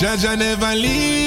Jaja never leave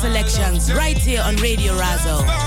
Selections right here on Radio Razo.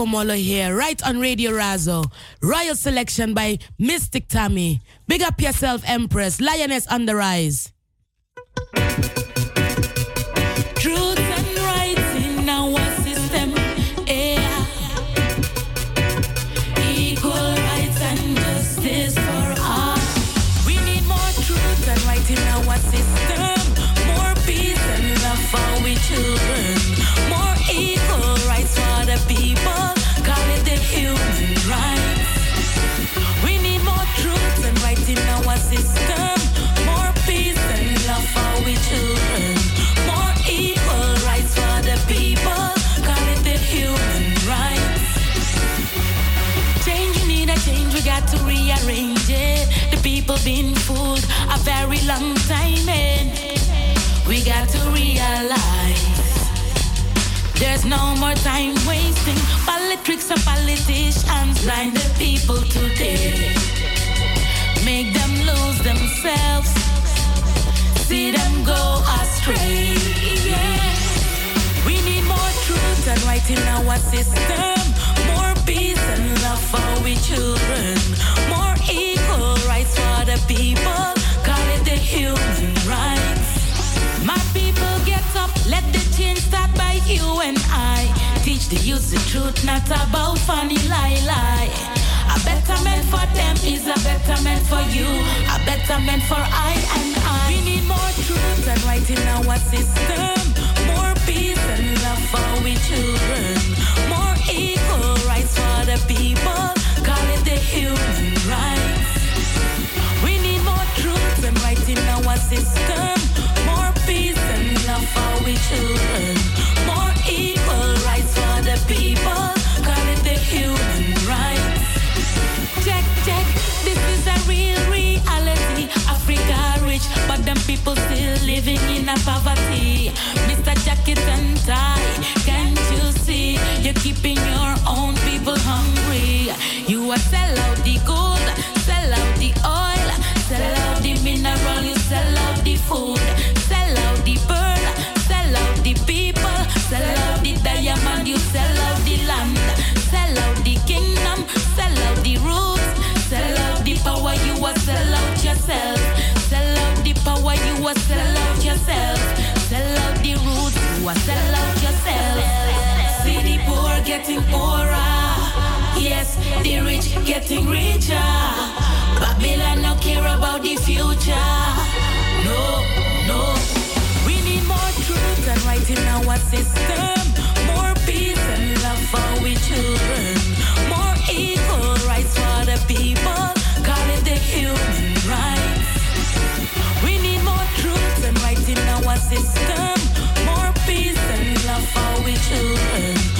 Komolo here, right on Radio Razo. Royal selection by Mystic Tammy. Big up yourself, Empress. Lioness on the rise. Long time and We got to realize there's no more time wasting. Politics and politicians blind the people today. Make them lose themselves. See them go astray. Yeah. We need more truth and right in our system. Peace and love for we children. More equal rights for the people Call it the human rights. My people get up, let the change start by you and I. Teach the youth the truth, not about funny lie lie. A better man for them is a better man for you. A better man for I and I. We need more truth and right in our system. More peace and love for we children. More equal the people. Call it the human rights We need more truth and right in our system. More peace and love for we children. More equal rights for the people. Call it the human rights. Check, check. This is a real reality. Africa rich, but them people still living in poverty. Mr. Jacket and tie, can't? You're keeping your own people hungry. You are sell out the gold, sell out the oil, sell out the mineral, you sell out the food, sell out the bird, sell out the people, sell out the diamond, you sell out the land, sell out the kingdom, sell out the roots, sell out the power, you are sell out yourself, sell out the power, you are sell out yourself, sell out the roots, you are sell out yourself. Getting poorer. Yes, the rich getting richer. Babylon no care about the future. No, no. We need more truth and right in our system. More peace and love for we children. More equal rights for the people. Call it the human rights. We need more truth and right in our system. More peace and love for we children.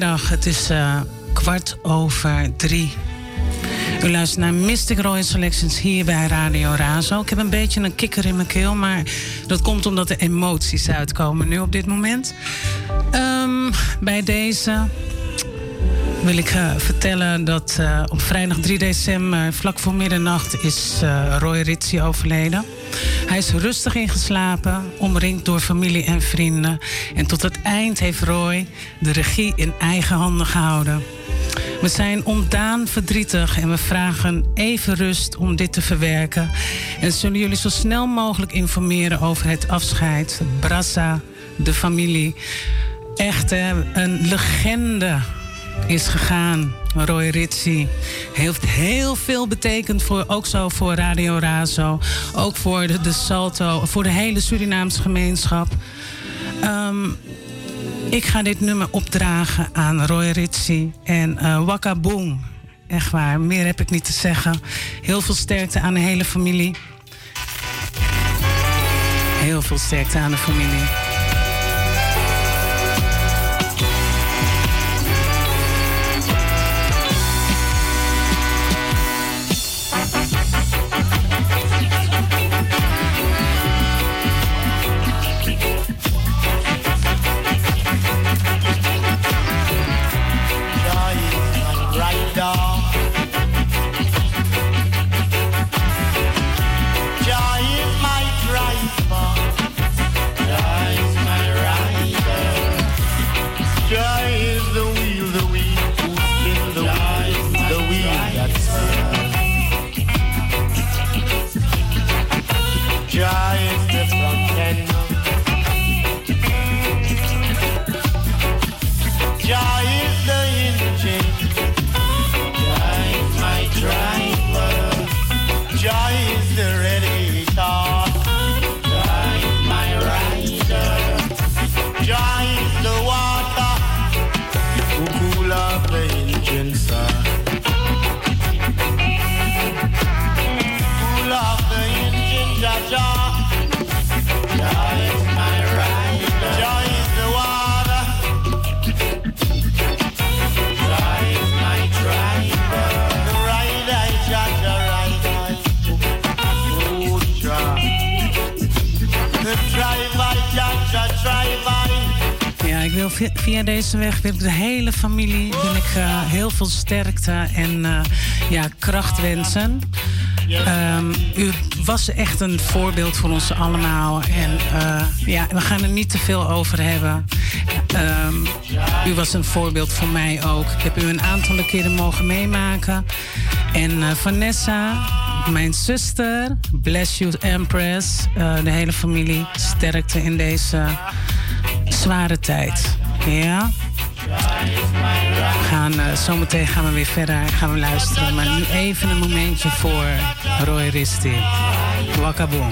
Het is uh, kwart over drie. U luistert naar Mystic Royal Selections hier bij Radio Razo. Ik heb een beetje een kikker in mijn keel, maar dat komt omdat de emoties uitkomen nu op dit moment. Um, bij deze wil ik uh, vertellen dat uh, op vrijdag 3 december, vlak voor middernacht, is Roy Ritchie overleden. Hij is rustig ingeslapen, omringd door familie en vrienden. En tot het eind heeft Roy de regie in eigen handen gehouden. We zijn ontdaan verdrietig en we vragen even rust om dit te verwerken. En zullen jullie zo snel mogelijk informeren over het afscheid. Brassa, de familie. Echt een legende is gegaan. Roy Ritchie heeft heel veel betekend voor, ook zo voor Radio Razo. Ook voor de, Salto, voor de hele Surinaamse gemeenschap. Ehm, ik ga dit nummer opdragen aan Roy Ritchie en uh, Waka Boom. Echt waar, meer heb ik niet te zeggen. Heel veel sterkte aan de hele familie. Heel veel sterkte aan de familie. Sterkte en uh, ja, kracht wensen. Um, u was echt een voorbeeld voor ons allemaal. En uh, ja, we gaan er niet te veel over hebben. Um, u was een voorbeeld voor mij ook. Ik heb u een aantal keren mogen meemaken. En Vanessa, mijn zuster, bless you Empress, de hele familie, sterkte in deze zware tijd. Ja. Gaan, uh, zometeen gaan we weer verder, gaan we luisteren. Maar nu even een momentje voor Roy Risti. Wakaboom.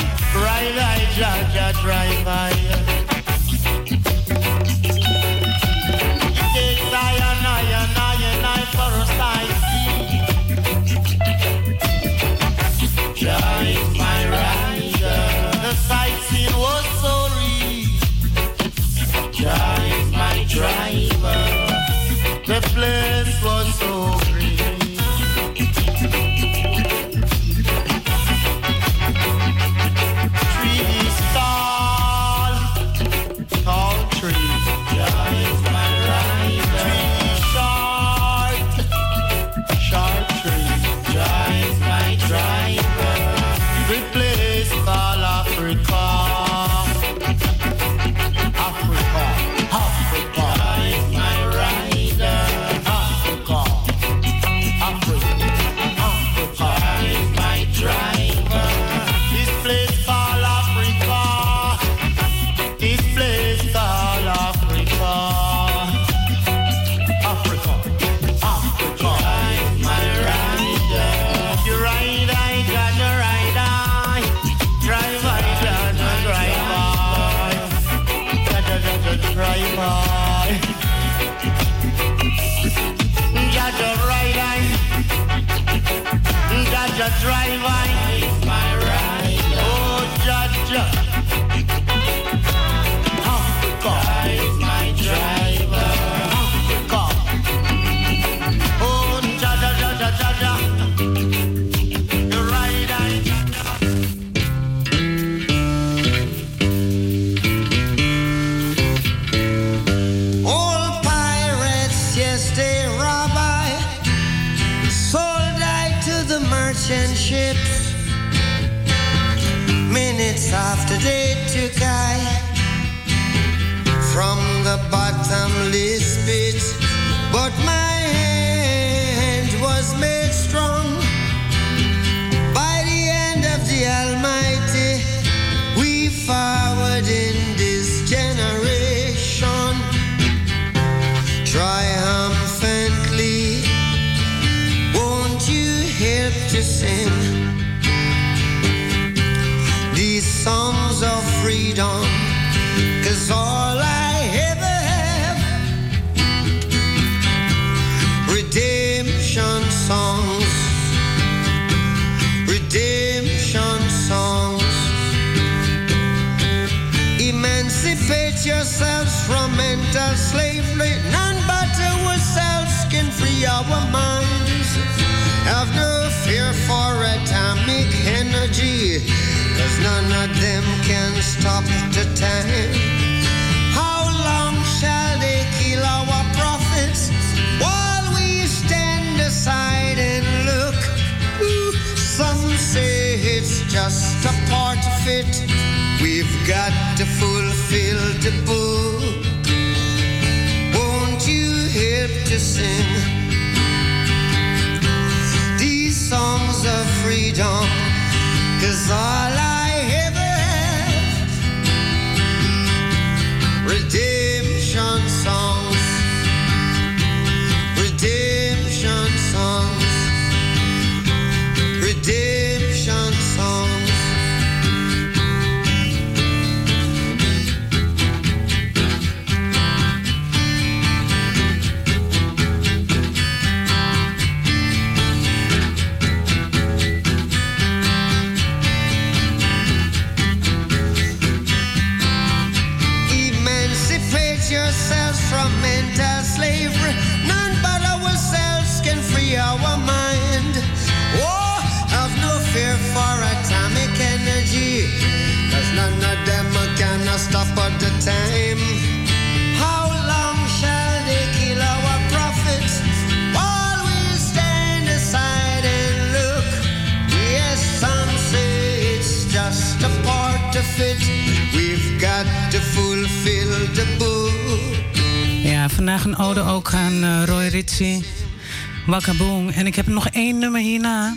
En ik heb nog één nummer hierna.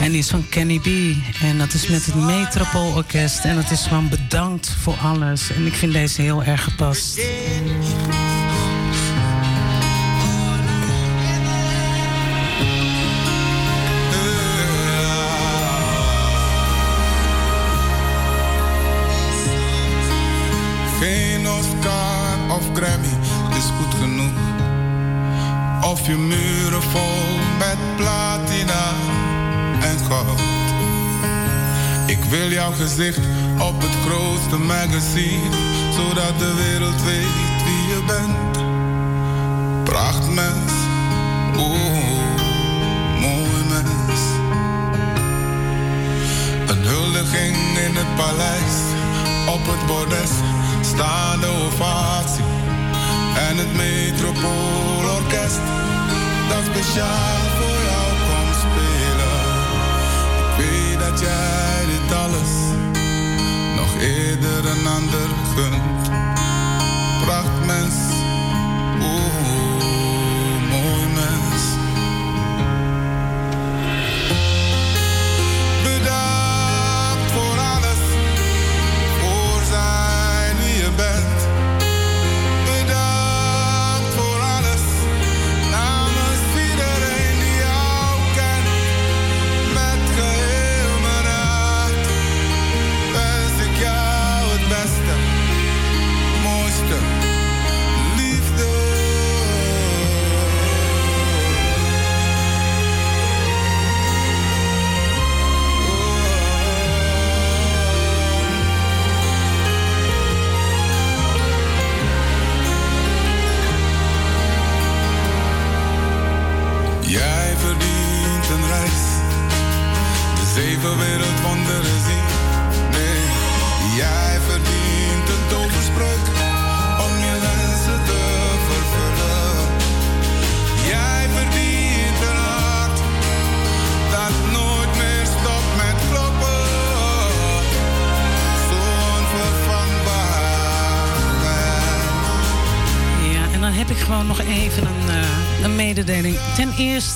En die is van Kenny B. En dat is met het Metropool Orkest. En dat is van bedankt voor alles. En ik vind deze heel erg gepast. Je muren vol met platina en goud. Ik wil jouw gezicht op het grootste magazine, zodat de wereld weet wie je bent. Prachtmens, oh, mooi mens. Een huldiging in het paleis, op het bordes, staande ovatie. En het Metropoolorkest dat speciaal voor jou komt spelen. Ik weet dat jij dit alles nog eerder een ander gunt. Prachtmens,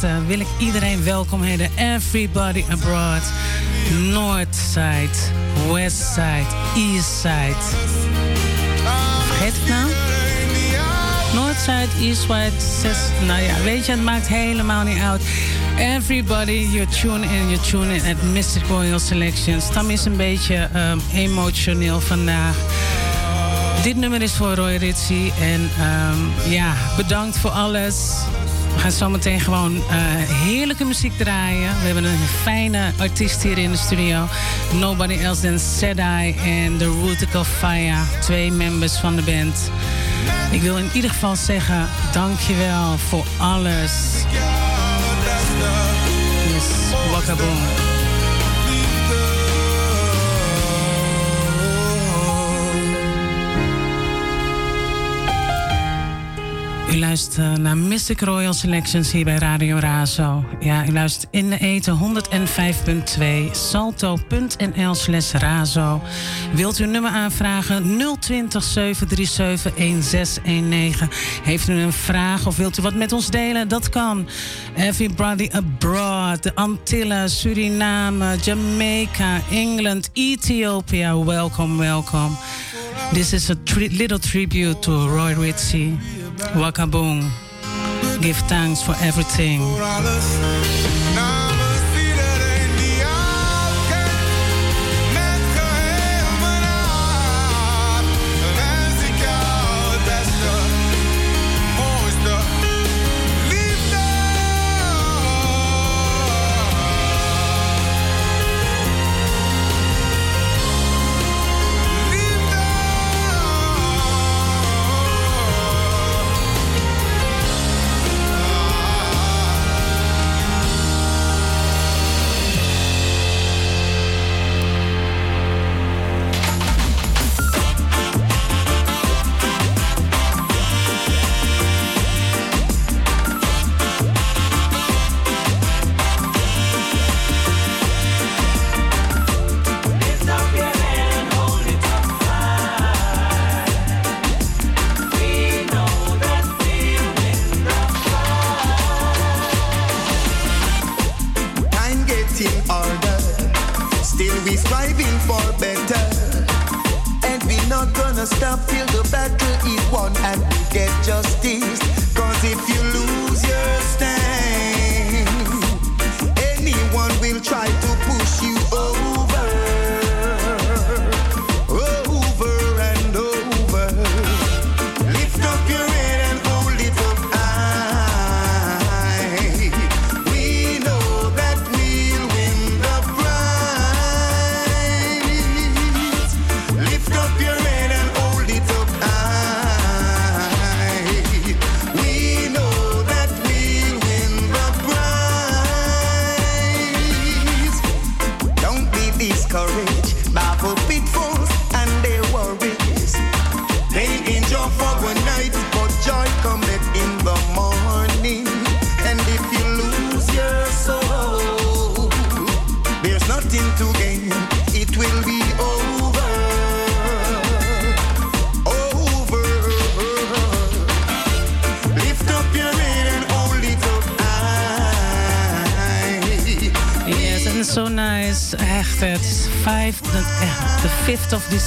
eerste wil ik iedereen welkom heten. Everybody abroad. Northside, Westside, Eastside. Vergeet ik nou? Northside, Eastside, zes. Nou ja, weet je, het maakt helemaal niet uit. Everybody, you tune in, you tune in at Mystic Royal Selections. Tam is een beetje um, emotioneel vandaag. Dit nummer is voor Roy Ritchie. En um, ja, bedankt voor alles. We gaan zometeen gewoon uh, heerlijke muziek draaien. We hebben een fijne artiest hier in de studio. Nobody else than Sedai en The Rutical Fire. Twee members van de band. Ik wil in ieder geval zeggen, dankjewel voor alles. Yes, Wakaboom. U luistert naar Mystic Royal Selections hier bij Radio Razo. Ja, u luistert in de eten 105.2 salto.nl slash razo. Wilt u een nummer aanvragen? 020 737 1619. Heeft u een vraag of wilt u wat met ons delen? Dat kan. Everybody abroad, de Antillen, Suriname, Jamaica, England, Ethiopia. Welkom, welkom. This is a little tribute to Roy Ritchie. Wakaboom. Give thanks for everything.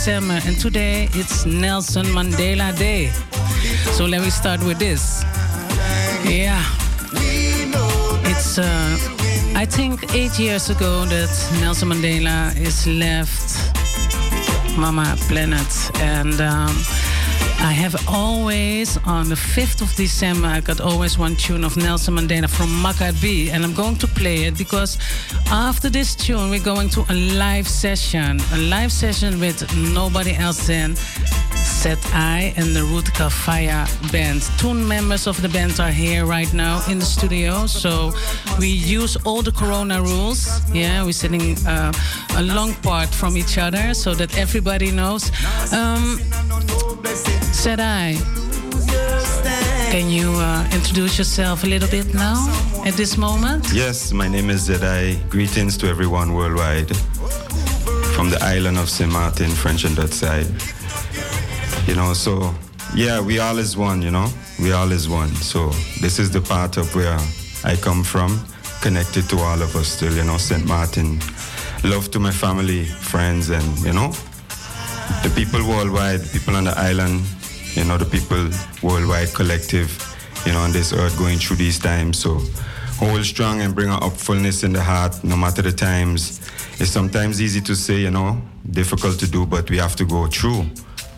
And today it's Nelson Mandela Day. So let me start with this. Yeah, it's uh, I think eight years ago that Nelson Mandela is left Mama Planet, and um, I have always, on the 5th of December, I got always one tune of Nelson Mandela from Macka B, and I'm going to play it because after this tune, we're going to a live session, a live session with nobody else than Set I and the Rutka Faya band. Two members of the band are here right now in the studio, so we use all the Corona rules. Yeah, we're sitting uh, a long part from each other so that everybody knows. Um, I. Can you uh, introduce yourself a little bit now at this moment? Yes, my name is Zedai. Greetings to everyone worldwide from the island of St. Martin, French and Dutch side. You know, so yeah, we all is one, you know. we all is one. So this is the part of where I come from, connected to all of us still, you know, St. Martin. Love to my family, friends, and, you know, the people worldwide, people on the island, you know, the people worldwide collective, you know, on this earth going through these times. So hold strong and bring a fullness in the heart, no matter the times. It's sometimes easy to say, you know, difficult to do, but we have to go through.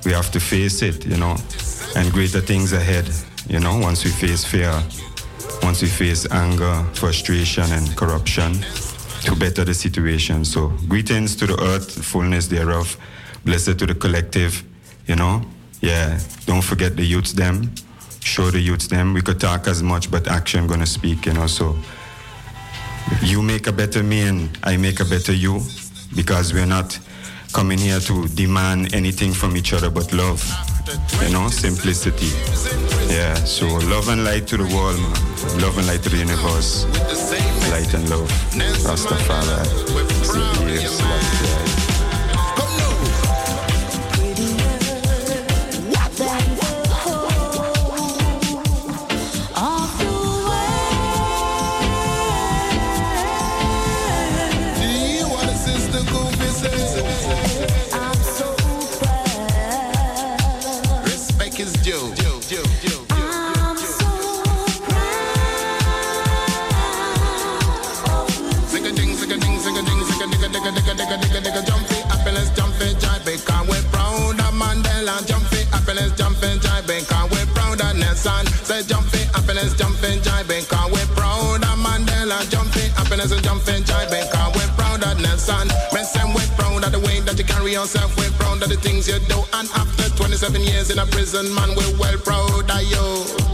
We have to face it, you know, and greater things ahead, you know, once we face fear, once we face anger, frustration, and corruption to better the situation. So, greetings to the earth, fullness thereof. Blessed to the collective, you know. Yeah, don't forget the youths, them. Show the youths, them. We could talk as much, but action gonna speak, you know. So, you make a better me and I make a better you because we're not coming here to demand anything from each other but love, you know, simplicity. Yeah, so love and light to the world, man. Love and light to the universe. Light and love. Rastafari. Yes, Say jumping, happiness, jumping, jibing, cause we're proud of Mandela. Jumping, happiness, and jumping, jibing, cause we're proud of Nelson. Say we're proud of the way that you carry yourself. We're proud of the things you do. And after 27 years in a prison, man, we're well proud of you.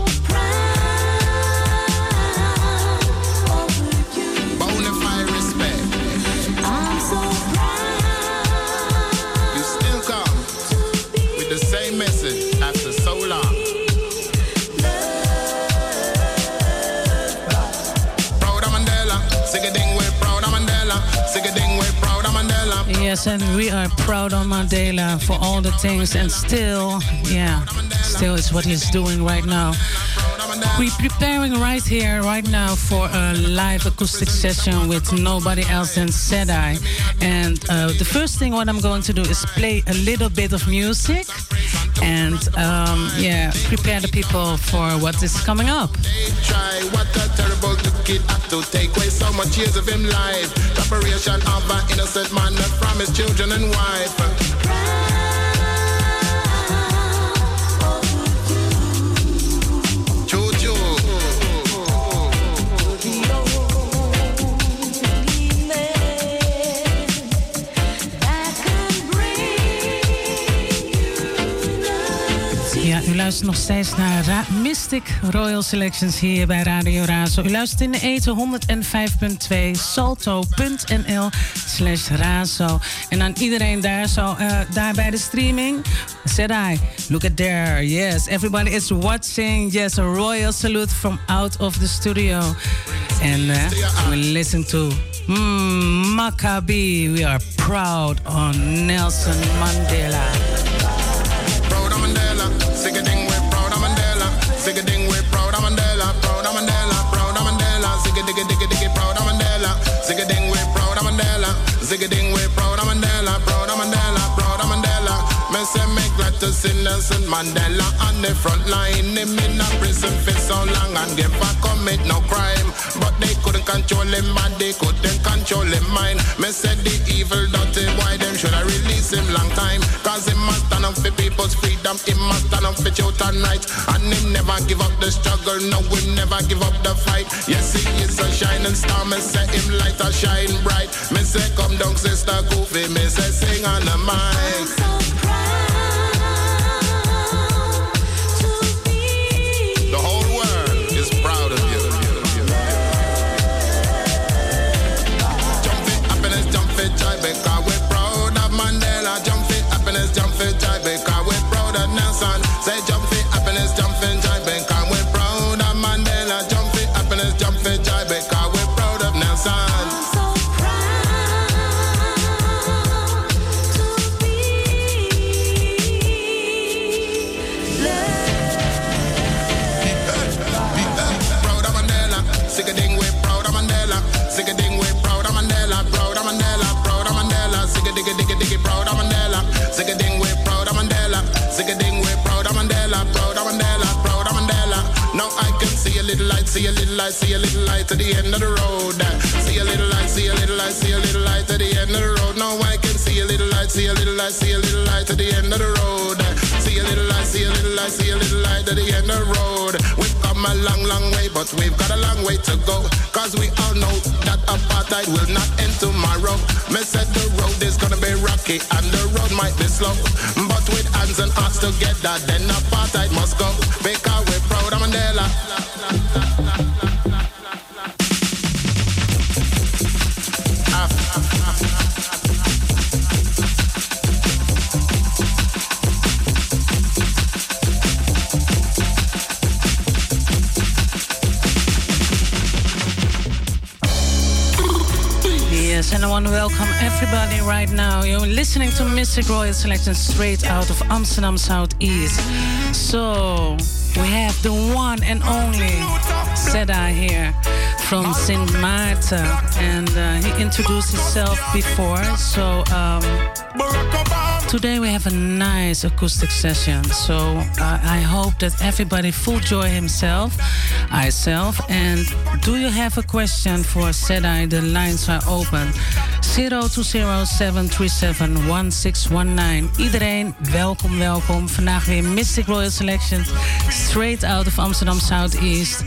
Yes, and we are proud of Mandela for all the things, and still, yeah, still it's what he's doing right now. We're preparing right here, right now, for a live acoustic session with nobody else than Sedai. And uh, the first thing what I'm going to do is play a little bit of music and um, yeah, prepare the people for what is coming up. What a terrible kid to take away so much years of him life. Preparation of an innocent man from his children and wife. Luistert nog steeds naar Mystic Royal Selections hier bij Radio Razo. U luistert in de eten 105.2 salto.nl slash Razo. En aan iedereen daar, zo, uh, daar bij de streaming, said I, look at there. Yes, everybody is watching. Yes, a royal salute from out of the studio. And uh, we listen to mm, Maccabi. We are proud on Nelson Mandela. See Nelson Mandela on the front line. Him in a prison for so long and never commit no crime. But they couldn't control him and they couldn't control him mind. Me said the evil dirty why them should have release him long time. Cause he must stand up for people's freedom. He must stand up for truth and right. And he never give up the struggle. No, we never give up the fight. Yes, he is a shining star. Me say him light a shine bright. Me say come down, sister Goofy. Me say sing on the mic. Little light, see a little light at the end of the road. See a little light, see a little light, see a little light at the end of the road. Now I can see a little light, see a little light, see a little light at the end of the road. See a little light, see a little light, see a little light at the end of the road. We've come a long, long way, but we've got a long way to go. Cause we all know that apartheid will not end tomorrow. Me said the road is gonna be rocky and the road might be slow. But with hands and hearts together, then apartheid must go. Because we're proud of Mandela. Want to welcome everybody right now. You're listening to Mystic Royal Selection straight out of Amsterdam Southeast. So we have the one and only Seda here from St. Marta, and uh, he introduced himself before. So um, today we have a nice acoustic session. So uh, I hope that everybody full joy himself, myself. And do you have a question for Sedai? The lines are open. 020-737-1619. Iedereen, welkom, welkom. Vandaag weer Mystic Royal Selection. Straight out of Amsterdam Southeast.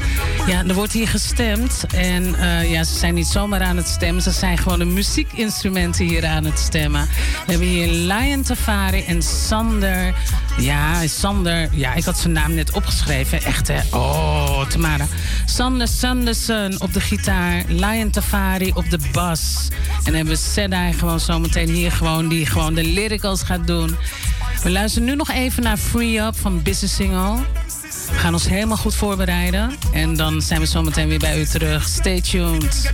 Ja, er wordt hier gestemd. En uh, ja, ze zijn niet zomaar aan het stemmen. Ze zijn gewoon de muziekinstrumenten hier aan het stemmen. Hebben hier Lion Tafari en Sander. Ja, Sander. Ja, ik had zijn naam net opgeschreven. Echt, hè? Oh, Tamara. Sander Sanderson op de gitaar. Lion Tafari op de bas. En dan hebben we Sedai gewoon zometeen hier gewoon... die gewoon de lyricals gaat doen. We luisteren nu nog even naar Free Up van Business Single. We gaan ons helemaal goed voorbereiden. En dan zijn we zometeen weer bij u terug. Stay tuned.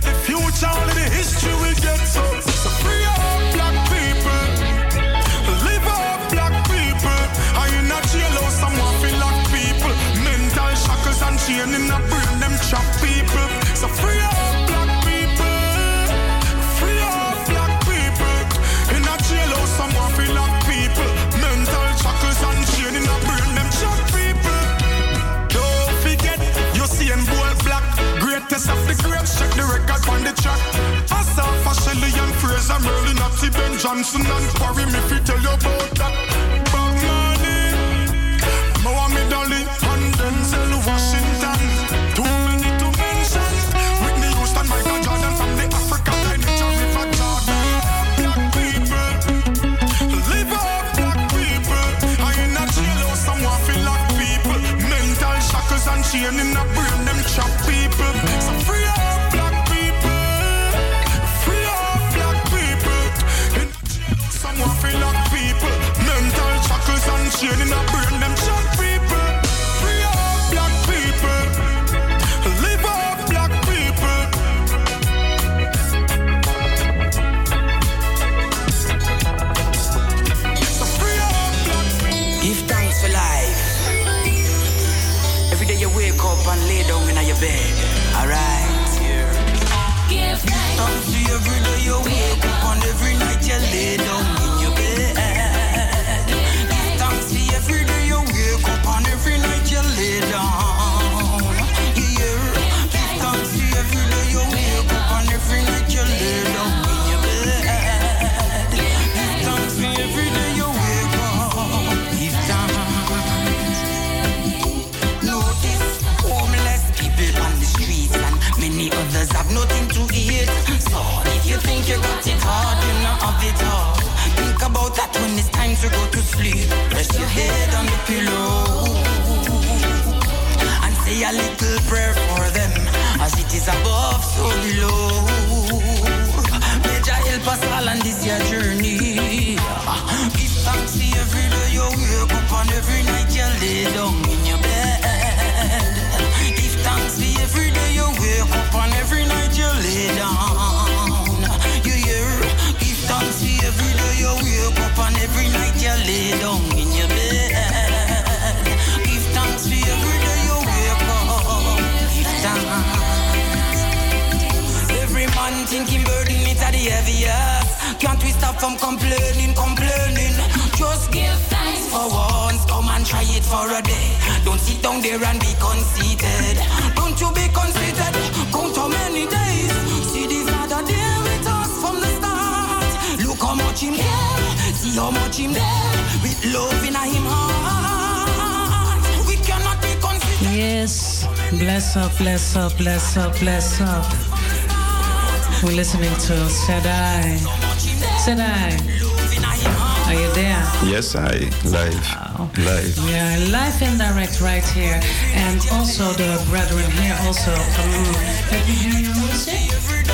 Chain in a brain, them chop people. So free up black people, free up black people. In a jailhouse, people. Mental shackles and them chop people. Don't forget, you see black. Greatest of the greats, check the record on the track. Asaf, Shelly and Fraser, Merlene, Natty, Ben Johnson and Quarrie, me fi tell you about that. Bob Marley, Mohammed Ali, and Denzel Washington. come complaining, complaining. Just give thanks for once. Come and try it for a day. Don't sit down there and be conceited. Don't you be conceited. Count how many days. See this other deal with us from the start. Look how much him care. See how much him there. With love in him heart. We cannot be conceited. Yes. Bless up, bless up, bless up, bless up. We're listening to Shaddai. Sedai, are you there? Yes, I live. Live. Yeah, live and direct right here. And also the brethren here also. Um, let me hear your music.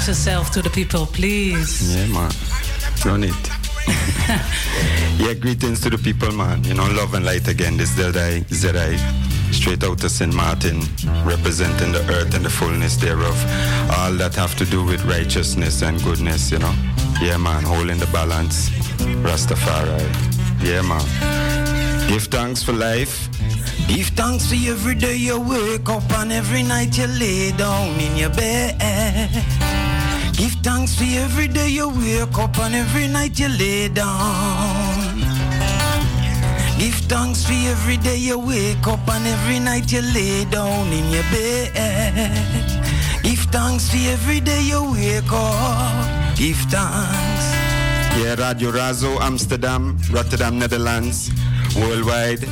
Introduce yourself to the people, please. Yeah, man. Run it. yeah, greetings to the people, man. You know, love and light again. This Zedai, Zedai, straight out of St. Martin, representing the earth and the fullness thereof. All that have to do with righteousness and goodness, you know. Yeah, man, holding the balance. Rastafari. Yeah, man. Give thanks for life. Give thanks for every day you wake up and every night you lay down in your bed. Give thanks for every day you wake up and every night you lay down. Give thanks for every day you wake up and every night you lay down in your bed. Give thanks for every day you wake up. Give thanks. Yeah, Radio Razo, Amsterdam, Rotterdam, Netherlands, worldwide.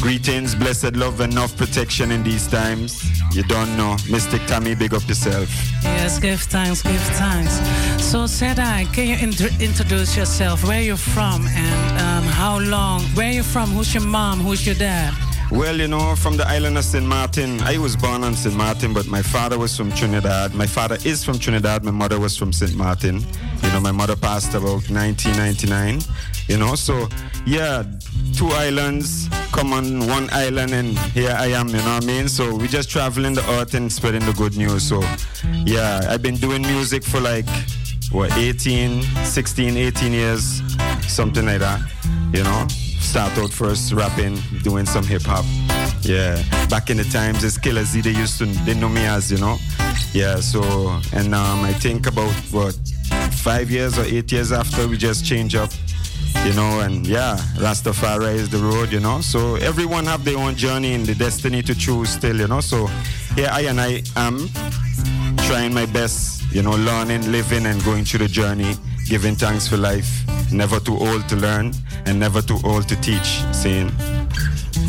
Greetings, blessed love, and enough protection in these times. You don't know. Mystic Tammy, big up yourself. Yes, give thanks, give thanks. So, Sedai, can you int- introduce yourself? Where you from and um, how long? Where you from? Who's your mom? Who's your dad? Well, you know, from the island of St. Martin. I was born on St. Martin, but my father was from Trinidad. My father is from Trinidad. My mother was from St. Martin. You know, my mother passed about 1999. You know, so yeah, two islands come on one island, and here I am. You know what I mean? So we're just traveling the earth and spreading the good news. So yeah, I've been doing music for like what 18, 16, 18 years, something like that. You know start out first rapping, doing some hip hop. Yeah, back in the times, as Killer Z, they used to, they know me as, you know. Yeah, so, and um, I think about what, five years or eight years after, we just change up, you know, and yeah, Rastafari is the road, you know. So everyone have their own journey and the destiny to choose still, you know. So yeah, I and I am trying my best, you know, learning, living, and going through the journey, giving thanks for life. Never too old to learn and never too old to teach. Saying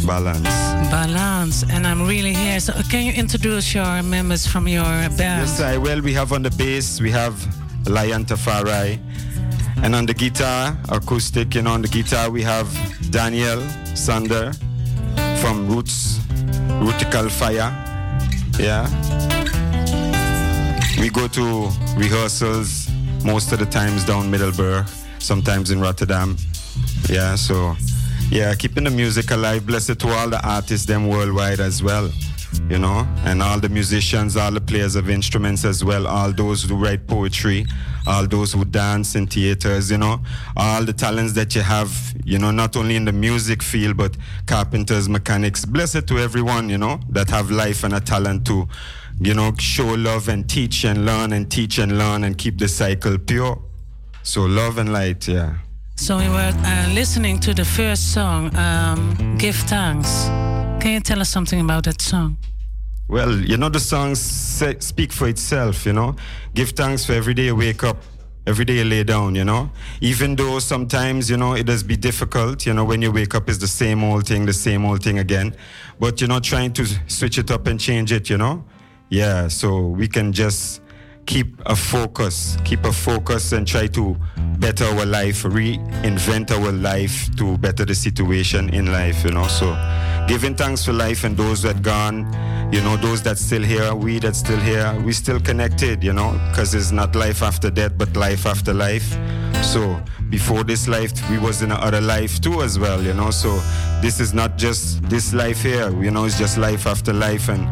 balance. Balance, and I'm really here. So, can you introduce your members from your band? Yes, I will. We have on the bass, we have Lion Tafari. And on the guitar, acoustic, you know, on the guitar, we have Daniel Sander from Roots, Rootical Fire. Yeah. We go to rehearsals most of the times down Middelburg, sometimes in Rotterdam. Yeah, so yeah, keeping the music alive. Blessed to all the artists them worldwide as well, you know, and all the musicians, all the players of instruments as well, all those who write poetry, all those who dance in theaters, you know, all the talents that you have, you know, not only in the music field but carpenters, mechanics. Blessed to everyone, you know, that have life and a talent to, you know, show love and teach and learn and teach and learn and keep the cycle pure. So love and light, yeah. So we were uh, listening to the first song, um, "Give Thanks." Can you tell us something about that song? Well, you know the songs speak for itself. You know, give thanks for every day you wake up, every day you lay down. You know, even though sometimes you know it does be difficult. You know, when you wake up, it's the same old thing, the same old thing again. But you're not trying to switch it up and change it. You know, yeah. So we can just keep a focus, keep a focus and try to better our life, reinvent our life to better the situation in life, you know. So giving thanks for life and those that gone, you know, those that still here, we that still here, we still connected, you know, because it's not life after death, but life after life. So before this life, we was in another life too as well, you know. So this is not just this life here, you know, it's just life after life and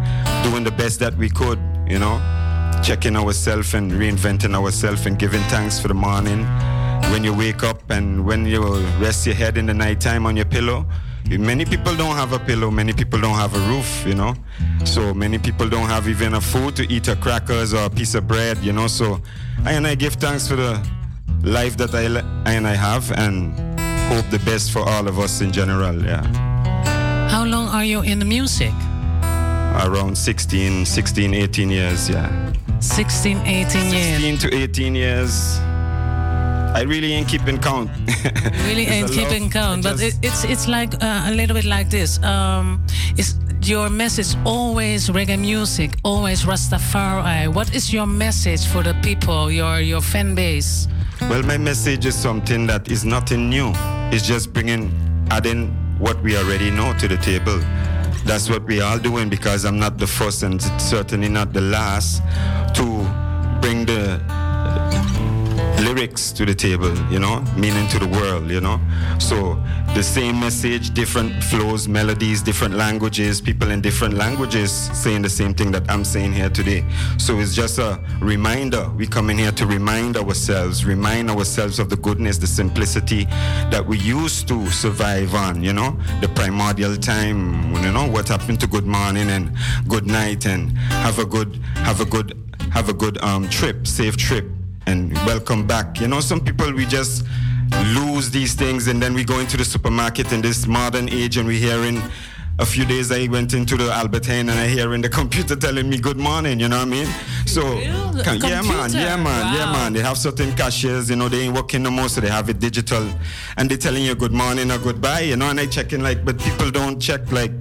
doing the best that we could, you know checking ourselves and reinventing ourselves and giving thanks for the morning when you wake up and when you rest your head in the nighttime on your pillow. Many people don't have a pillow, many people don't have a roof, you know. So many people don't have even a food to eat a crackers or a piece of bread, you know. So I and I give thanks for the life that I, I and I have and hope the best for all of us in general, yeah. How long are you in the music? Around 16, 16, 18 years, yeah. 16, 18 years. 16 to 18 years. I really ain't keeping count. really ain't keeping count, but it, it's it's like uh, a little bit like this. Um, is your message always reggae music, always Rastafari? What is your message for the people, your your fan base? Well, my message is something that is nothing new. It's just bringing, adding what we already know to the table. That's what we are doing because I'm not the first and certainly not the last to bring the lyrics to the table, you know, meaning to the world, you know. So the same message, different flows, melodies, different languages, people in different languages saying the same thing that I'm saying here today. So it's just a reminder. We come in here to remind ourselves, remind ourselves of the goodness, the simplicity that we used to survive on, you know, the primordial time, you know, what happened to good morning and good night and have a good, have a good, have a good um, trip, safe trip and welcome back. You know, some people we just lose these things and then we go into the supermarket in this modern age and we're hearing a few days I went into the Albert Heijn and I hear in the computer telling me good morning, you know what I mean? So can, yeah man, yeah man, wow. yeah man. They have certain cashiers, you know, they ain't working no more, so they have it digital and they're telling you good morning or goodbye, you know, and I check in like, but people don't check like,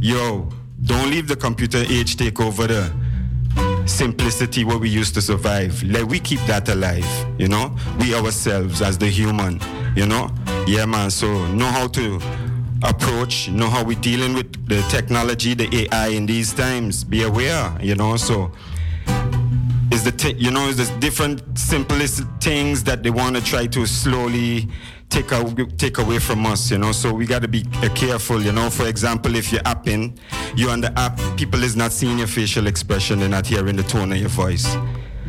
yo, don't leave the computer age take over the simplicity what we used to survive. Let we keep that alive, you know? We ourselves as the human, you know? Yeah, man. So know how to approach, know how we're dealing with the technology, the AI in these times. Be aware, you know? So is the t- you know is the different simplest things that they want to try to slowly take, take away from us, you know. So we got to be uh, careful, you know. For example, if you're apping, you're on the app, people is not seeing your facial expression, they're not hearing the tone of your voice.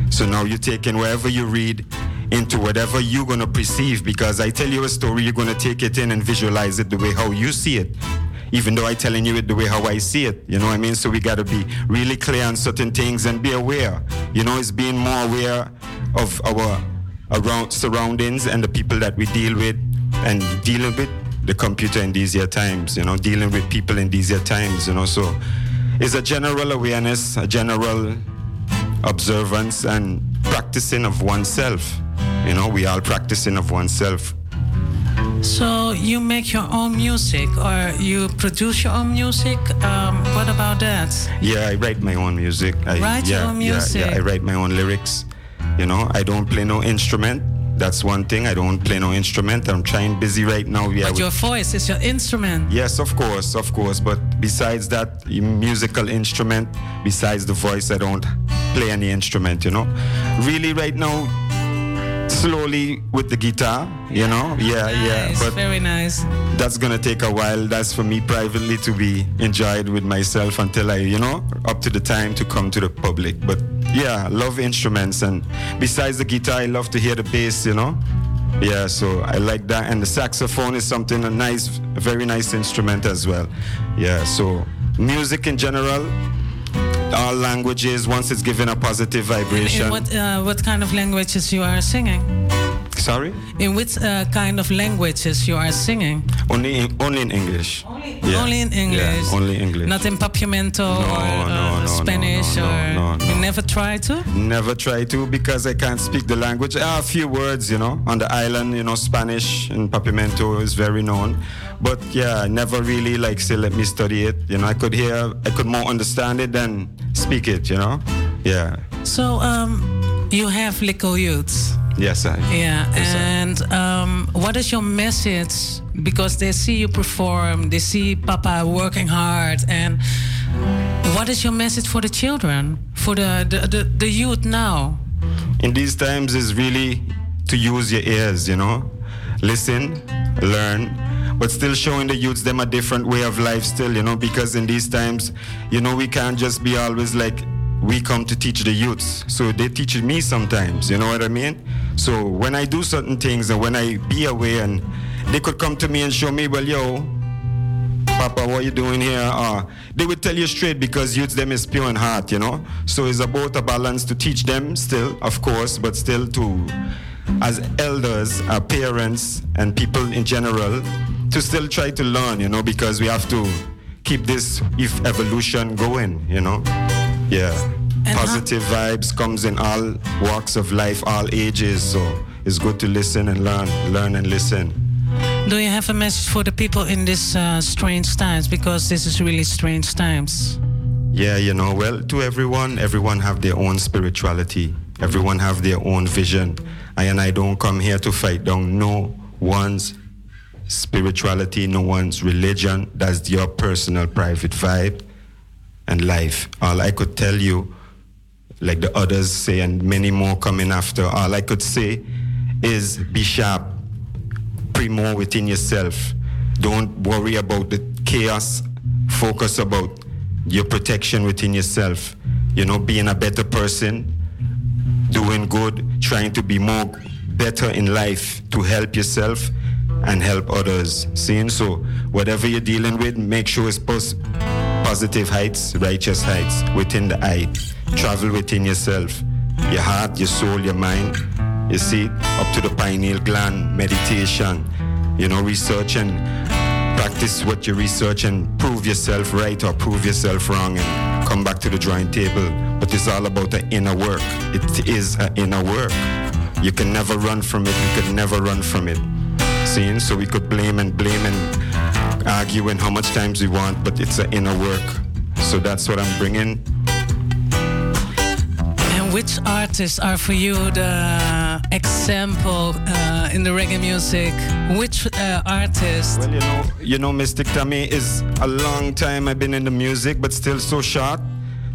So now you're taking whatever you read into whatever you're gonna perceive, because I tell you a story, you're gonna take it in and visualize it the way how you see it. Even though I'm telling you it the way how I see it, you know what I mean? So we gotta be really clear on certain things and be aware. You know, it's being more aware of our around surroundings and the people that we deal with and dealing with the computer in these year times, you know, dealing with people in these year times, you know. So it's a general awareness, a general observance and practicing of oneself. You know, we are practicing of oneself. So you make your own music or you produce your own music? Um, what about that? Yeah, I write my own music. I, write yeah, your own music? Yeah, yeah, I write my own lyrics. You know, I don't play no instrument. That's one thing. I don't play no instrument. I'm trying busy right now. Yeah, but your voice is your instrument. Yes, of course, of course. But besides that musical instrument, besides the voice, I don't play any instrument. You know, really, right now, slowly with the guitar, you know? Yeah, nice, yeah. But very nice. That's gonna take a while. That's for me privately to be enjoyed with myself until I, you know, up to the time to come to the public. But yeah, love instruments and besides the guitar, I love to hear the bass, you know? Yeah, so I like that. And the saxophone is something a nice, very nice instrument as well. Yeah, so music in general, all languages once it's given a positive vibration. In, what uh, what kind of languages you are singing? Sorry. In which uh, kind of languages you are singing? Only in, only in English. Only, yeah. only in English. Yeah, only English. Not in Papiamento no, or uh, no, no, Spanish no, or no, no, you never try to? Never try to because I can't speak the language. Ah, a few words, you know. On the island, you know, Spanish and Papiamento is very known. But yeah, I never really like say let me study it. You know, I could hear, I could more understand it than speak it. You know, yeah. So um, You have Lico Youth. Yes, I. Yeah, Yes, and um, what is your message? Because they see you perform, they see Papa working hard, and what is your message for the children, for the the, the, the youth now? in these times is really to use your ears, you know, listen, learn, but still showing the youths them a different way of life still, you know, because in these times, you know, we can't just be always like we come to teach the youths. So they teach me sometimes, you know what I mean? So when I do certain things and when I be away and they could come to me and show me, well, yo, Papa, what you doing here? Uh, they would tell you straight because youth them is pure in heart, you know. So it's about a balance to teach them still, of course, but still to, as elders, our parents, and people in general, to still try to learn, you know, because we have to keep this if evolution going, you know. Yeah. And Positive vibes comes in all walks of life, all ages. So it's good to listen and learn, learn and listen. Do you have a message for the people in this uh, strange times? Because this is really strange times. Yeah, you know, well, to everyone, everyone have their own spirituality. Everyone have their own vision. I and I don't come here to fight down no one's spirituality, no one's religion. That's your personal private vibe and life. All I could tell you, like the others say, and many more coming after, all I could say is be sharp, pray more within yourself. Don't worry about the chaos. Focus about your protection within yourself. You know, being a better person, doing good, trying to be more better in life to help yourself and help others. Seeing so, whatever you're dealing with, make sure it's pos- positive heights, righteous heights within the eye. Travel within yourself, your heart, your soul, your mind. You see, up to the pineal gland, meditation, you know, research and practice what you research and prove yourself right or prove yourself wrong and come back to the drawing table. But it's all about the inner work. It is an inner work. You can never run from it. You can never run from it. Seeing? So we could blame and blame and argue and how much times we want, but it's an inner work. So that's what I'm bringing. And which artists are for you the example uh, in the reggae music? Which uh, artist? Well, you know, you know, Mystic Tammy is a long time I've been in the music, but still so short.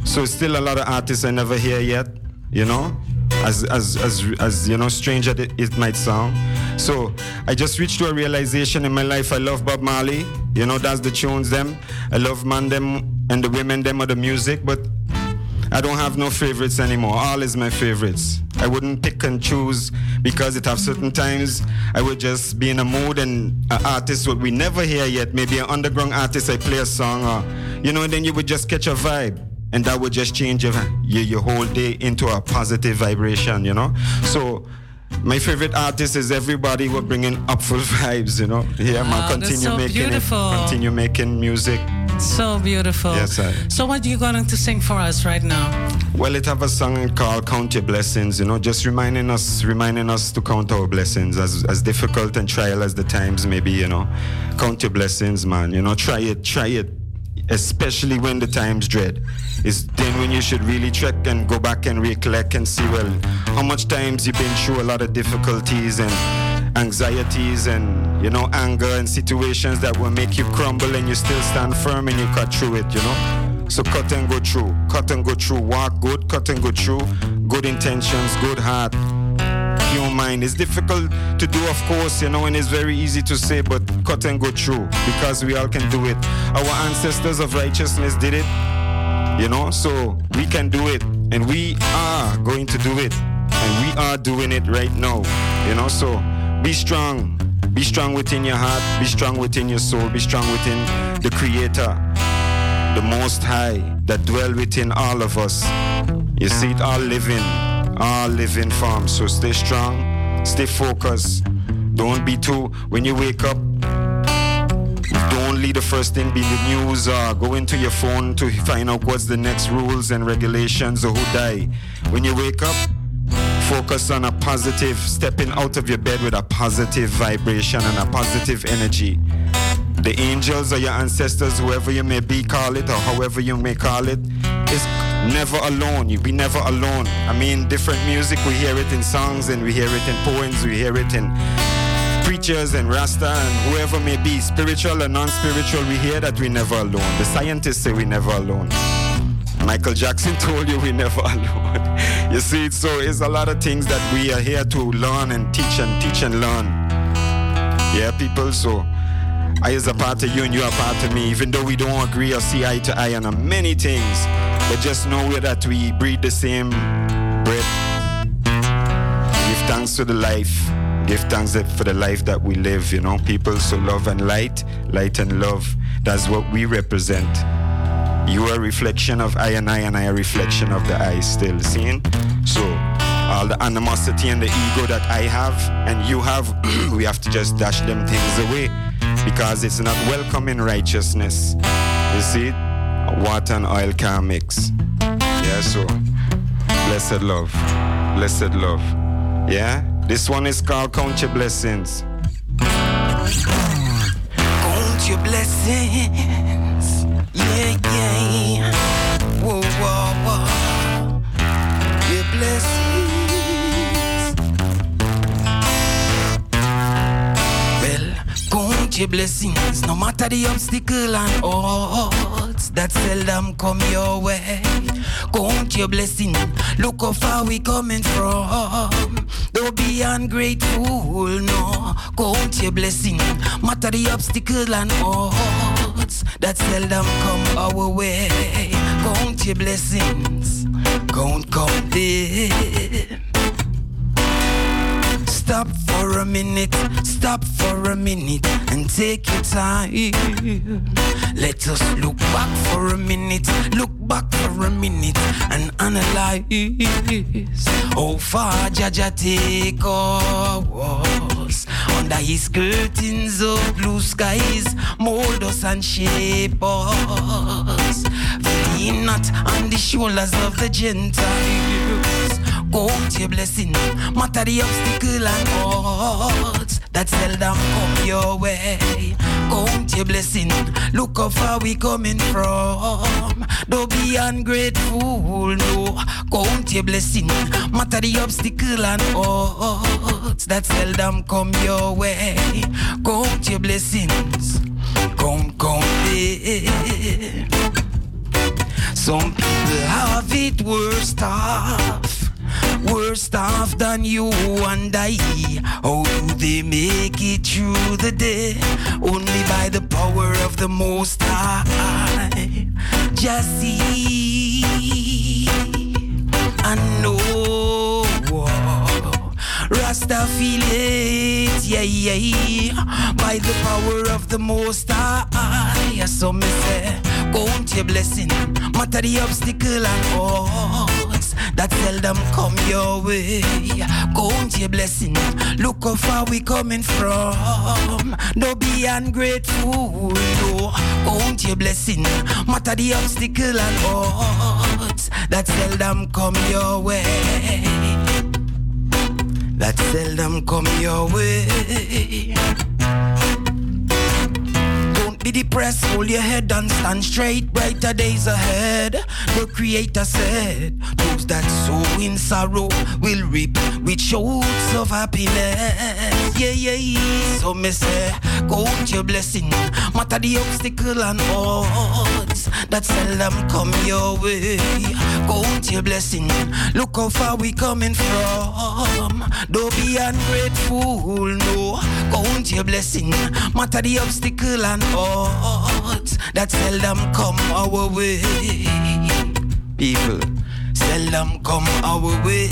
So still a lot of artists I never hear yet. You know, as as as as you know, strange as it, might sound. So I just reached to a realization in my life. I love Bob Marley. You know, that's the tunes them. I love man them and the women them of the music, but I don't have no favorites anymore. All is my favorites. I wouldn't pick and choose because it have certain times I would just be in a mood and an artist what we never hear yet, maybe an underground artist I play a song or you know, and then you would just catch a vibe. And that would just change your, your, your whole day into a positive vibration, you know? So my favorite artist is everybody who are bringing upful vibes, you know? Yeah, man, Wow, that's continue so making it, continue making music. So beautiful. Yes, I- So what are you going to sing for us right now? Well, it have a song called "Count Your Blessings." You know, just reminding us, reminding us to count our blessings, as as difficult and trial as the times may be. You know, count your blessings, man. You know, try it, try it. Especially when the times dread, is then when you should really check and go back and recollect and see well how much times you've been through a lot of difficulties and anxieties and you know anger and situations that will make you crumble and you still stand firm and you cut through it. You know. So cut and go through, cut and go through, walk good, cut and go through, good intentions, good heart, pure mind. It's difficult to do, of course, you know, and it's very easy to say, but cut and go through because we all can do it. Our ancestors of righteousness did it, you know, so we can do it, and we are going to do it, and we are doing it right now, you know, so be strong. Be strong within your heart, be strong within your soul, be strong within the Creator the Most High that dwell within all of us. You see it all living, all living form. So stay strong, stay focused. Don't be too, when you wake up, don't leave the first thing be the news or go into your phone to find out what's the next rules and regulations or who die. When you wake up, focus on a positive, stepping out of your bed with a positive vibration and a positive energy. The angels or your ancestors, whoever you may be, call it, or however you may call it, is never alone. We never alone. I mean, different music, we hear it in songs and we hear it in poems, we hear it in preachers and Rasta and whoever may be, spiritual or non spiritual, we hear that we never alone. The scientists say we never alone. Michael Jackson told you we never alone. you see, so it's a lot of things that we are here to learn and teach and teach and learn. Yeah, people, so I is a part of you and you are part of me, even though we don't agree or see eye to eye on many things. But just know that we breathe the same breath. Give thanks to the life. Give thanks for the life that we live, you know, people. So love and light, light and love. That's what we represent. You are a reflection of I and I, and I a reflection of the I still. Seeing? So all the animosity and the ego that I have and you have, we have to just dash them things away because it's not welcome in righteousness. You see? Water and oil can't mix. Yeah, so blessed love. Blessed love. Yeah? This one is called Count Your Blessings. Count your blessings. Yeah, yeah. Whoa, whoa, whoa. Your blessings. Well, count your blessings. No matter the obstacle and odds that seldom come your way. Count your blessing. Look how far we coming from. Don't be ungrateful, no. Count your blessing. Matter the obstacle and odds that seldom come our way. Count your blessings. Count, count them. Stop for a minute, stop for a minute and take your time. Let us look back for a minute, look back for a minute and analyze how far Jah Jah take us. Under his curtains of blue skies, mold us and shape us. Lean not on the shoulders of the Gentiles. Count your blessing, matter the obstacle and odds that seldom come your way. Count your blessing, look how far we coming from. Don't be ungrateful, no. Count your blessing, matter the obstacle and odds that seldom come your way. Count your blessings, count, count them. Some people have it worse off worse off than you and I. How do they make it through the day? Only by the power of the Most High. Just see and know. Rasta feel it, yeah, yeah, by the power of the Most High. So me say, count your blessing, matter the obstacle and that seldom come your way. Count your blessing, look how far we coming from. Don't be ungrateful, no. Count your blessing, matter the obstacle and odds that seldom come your way that seldom come your way. Be depressed, hold your head and stand straight. Brighter days ahead. The Creator said, Those that sow in sorrow will reap with shouts of happiness. Yeah, yeah, yeah. So me say, count your blessing, matter the obstacle and odds that seldom come your way. Count your blessing, look how far we coming from. Don't be ungrateful, no. Count your blessing, matter the obstacle and odds that seldom come our way. People seldom come our way.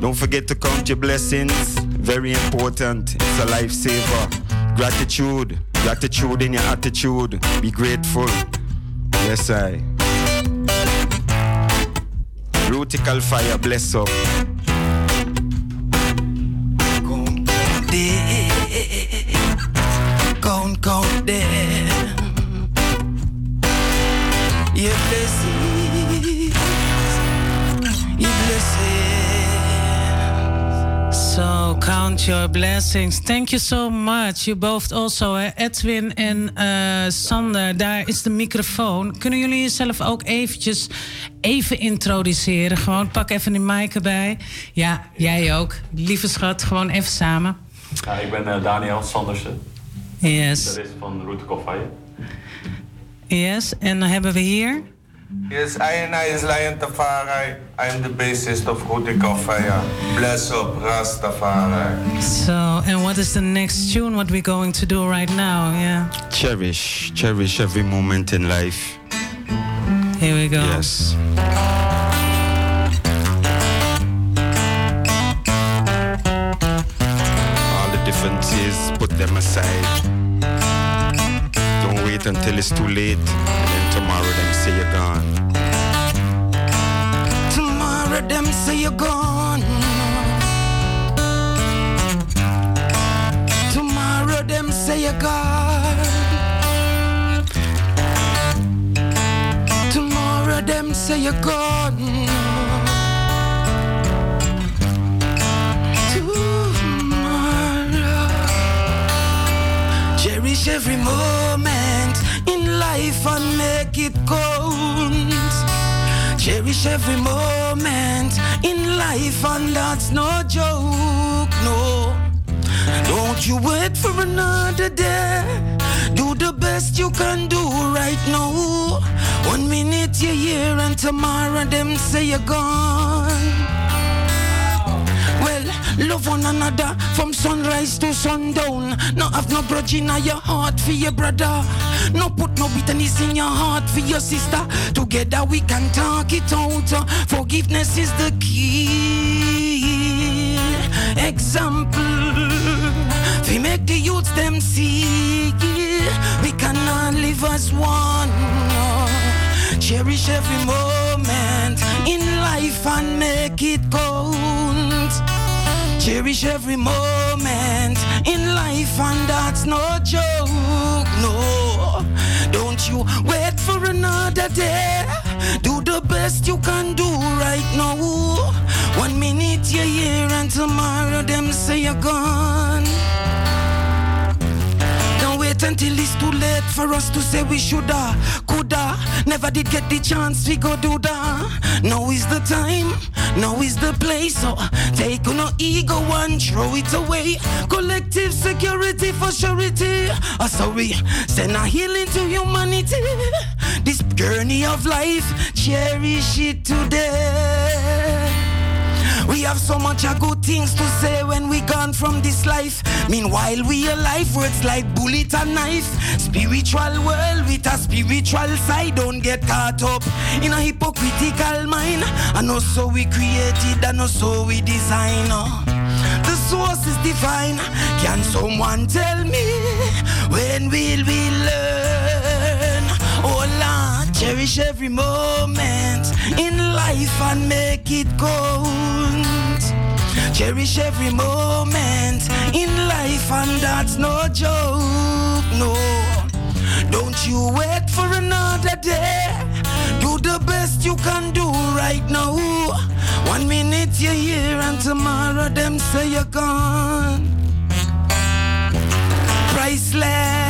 Don't forget to count your blessings. Very important. It's a lifesaver. Gratitude. Gratitude in your attitude. Be grateful. Yes, I. Rutical fire, bless up. Count, count them. Your count your blessings. Thank you so much. You both also, Edwin en uh, Sander. Daar is de microfoon. Kunnen jullie jezelf ook eventjes even introduceren? Gewoon pak even die mic erbij. Ja, jij ook. Lieve schat, gewoon even samen. Ja, ik ben uh, Daniel Sandersen. Yes. Dat is van Route Koffie. Yes, en dan hebben we hier... Yes, I and I is Lion Tafari. I'm the bassist of Hutikofaya. Bless up, Rastafari. So, and what is the next tune? What we're going to do right now? Yeah. Cherish, cherish every moment in life. Here we go. Yes. All the differences, put them aside. Don't wait until it's too late tomorrow them say you're gone. Tomorrow them say you're gone. Tomorrow them say you're gone. Tomorrow them say you're gone. Tomorrow. Cherish every moment life and make it count. Cherish every moment in life, and that's no joke, no. Don't you wait for another day. Do the best you can do right now. One minute you're here, and tomorrow them say you're gone. Love one another from sunrise to sundown. No have no grudge in your heart for your brother. No put no bitterness in your heart for your sister. Together we can talk it out. Forgiveness is the key. Example. We make the youths them see. We cannot live as one. Cherish every moment in life and make it count. Cherish every moment in life, and that's no joke. No, don't you wait for another day. Do the best you can do right now. One minute you're here, and tomorrow them say you're gone until it's too late for us to say we shoulda, coulda. Never did get the chance we go do that. Now is the time, now is the place. So take no ego and throw it away. Collective security for surety. Oh, sorry, send a healing to humanity. This journey of life, cherish it today. We have so much good things to say when we gone from this life. Meanwhile, we alive, words like bullet and knife. Spiritual world with a spiritual side. Don't get caught up in a hypocritical mind. I know so we created, I know so we design. Uh. The source is divine. Can someone tell me when will we learn? Oh Lord, cherish every moment in life and make it count. Cherish every moment in life, and that's no joke, no. Don't you wait for another day. Do the best you can do right now. One minute you're here, and tomorrow them say you're gone. Priceless.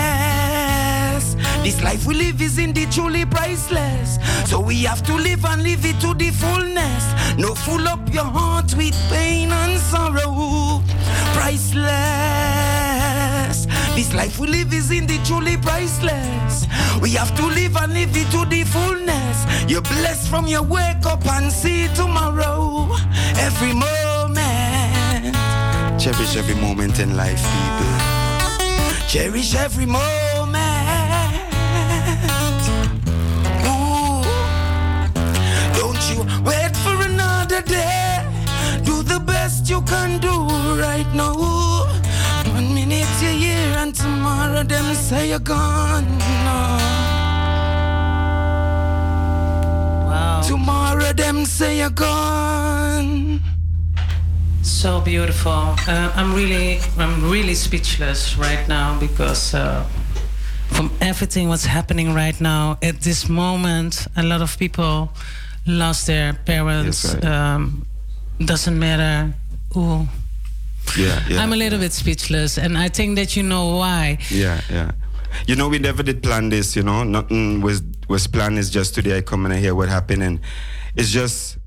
This life we live is indeed truly priceless. So we have to live and live it to the fullness. No full up your heart with pain and sorrow. Priceless. This life we live is indeed truly priceless. We have to live and live it to the fullness. You're blessed from your wake up and see tomorrow. Every moment. Cherish every moment in life, people. Cherish every moment. Best you can do right now. One minute you're here and tomorrow them say you're gone. Wow. Tomorrow them say you're gone. So beautiful. Uh, I'm really, I'm really speechless right now because uh, from everything what's happening right now at this moment, a lot of people lost their parents. Yes, right. um, doesn't matter who Yeah, yeah. I'm a little bit speechless, and I think that you know why. Yeah, yeah. You know, we never did plan this. You know, nothing was was planned. It's just today I come and I hear what happened, and it's just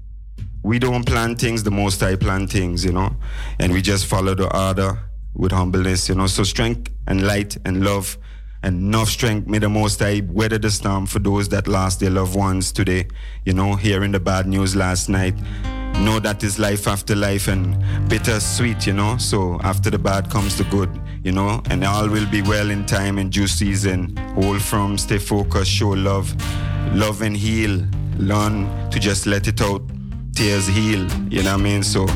we don't plan things. The most I plan things. You know, and we just follow the order with humbleness. You know, so strength and light and love and enough strength may the most I weather the storm for those that lost their loved ones today. You know, hearing the bad news last night. Know that is life after life and bittersweet, you know. So after the bad comes the good, you know, and all will be well in time and due season. Hold firm, stay focused, show love, love and heal. Learn to just let it out. Tears heal, you know what I mean? So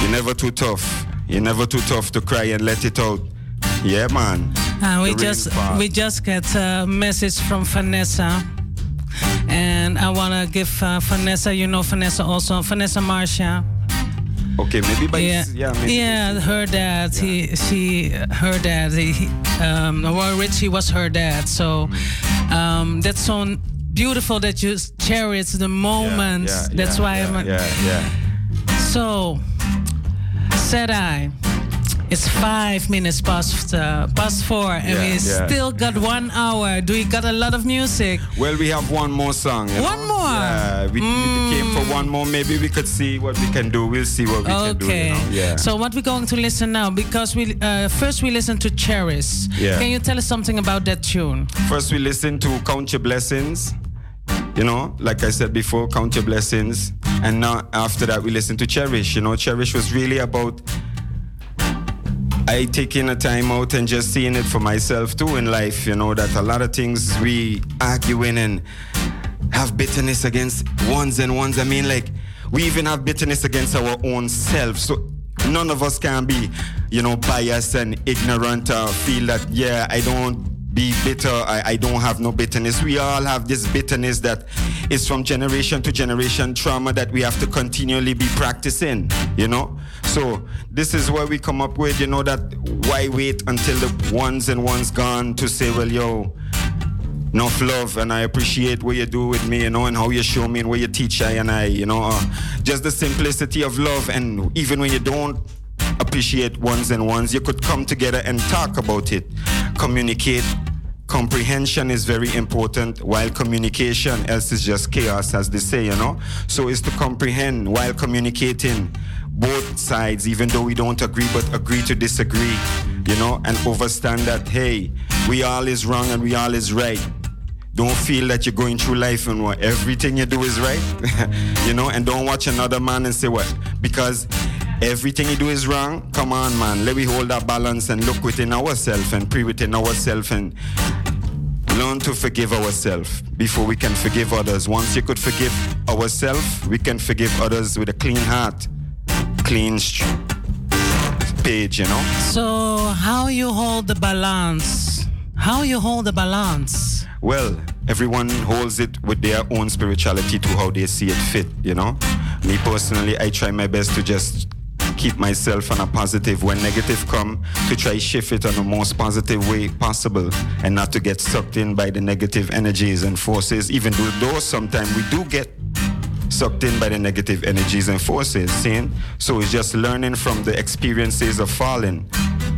you're never too tough. You're never too tough to cry and let it out. Yeah, man. Uh, we The just we just get a message from Vanessa, and I wanna give uh, Vanessa, you know Vanessa also, Vanessa Marcia. Okay, maybe by yeah, yeah, maybe yeah, her dad. He, she, her dad. He, um, well, Richie was her dad. So um, that's so beautiful that you cherish the moment. yeah, that's yeah, why yeah, I'm. yeah, yeah. So, said I. It's five minutes past uh, past four, and Yeah, we yeah. still got one hour. Do we got a lot of music? Well, we have one more song. One know? more? Yeah, we, we came for one more. Maybe we could see what we can do. We'll see what we can do. Okay. You know? Yeah. So what we're going to listen now? Because we uh, first we listen to Cherish. Yeah. Can you tell us something about that tune? First, we listen to Count Your Blessings. You know, like I said before, Count Your Blessings. And now, after that, we listen to Cherish. You know, Cherish was really about I taking a time out and just seeing it for myself too in life. You know, that a lot of things we arguing and have bitterness against ones and ones. I mean, like, we even have bitterness against our own self. So none of us can be, you know, biased and ignorant or feel that, yeah, I don't be bitter. I, I don't have no bitterness. We all have this bitterness that is from generation to generation trauma that we have to continually be practicing, you know? So this is where we come up with, you know, that why wait until the ones and ones gone to say, well, yo, enough love and I appreciate what you do with me, you know, and how you show me and what you teach I and I, you know, uh, just the simplicity of love. And even when you don't appreciate ones and ones, you could come together and talk about it, communicate. Comprehension is very important while communication, else is just chaos, as they say, you know. So it's to comprehend while communicating both sides, even though we don't agree, but agree to disagree, you know, and understand that, hey, we all is wrong and we all is right. Don't feel that you're going through life and what everything you do is right, you know, and don't watch another man and say what because everything you do is wrong. Come on, man, let me hold that balance and look within ourselves and pray within ourselves and learn to forgive ourselves before we can forgive others. Once you could forgive ourselves, we can forgive others with a clean heart, clean page, you know. So how you hold the balance? How you hold the balance? Well, everyone holds it with their own spirituality to how they see it fit, you know. Me personally, I try my best to just keep myself on a positive when negative come to try shift it on the most positive way possible and not to get sucked in by the negative energies and forces. Even though, sometimes we do get sucked in by the negative energies and forces seeing? So it's just learning from the experiences of falling.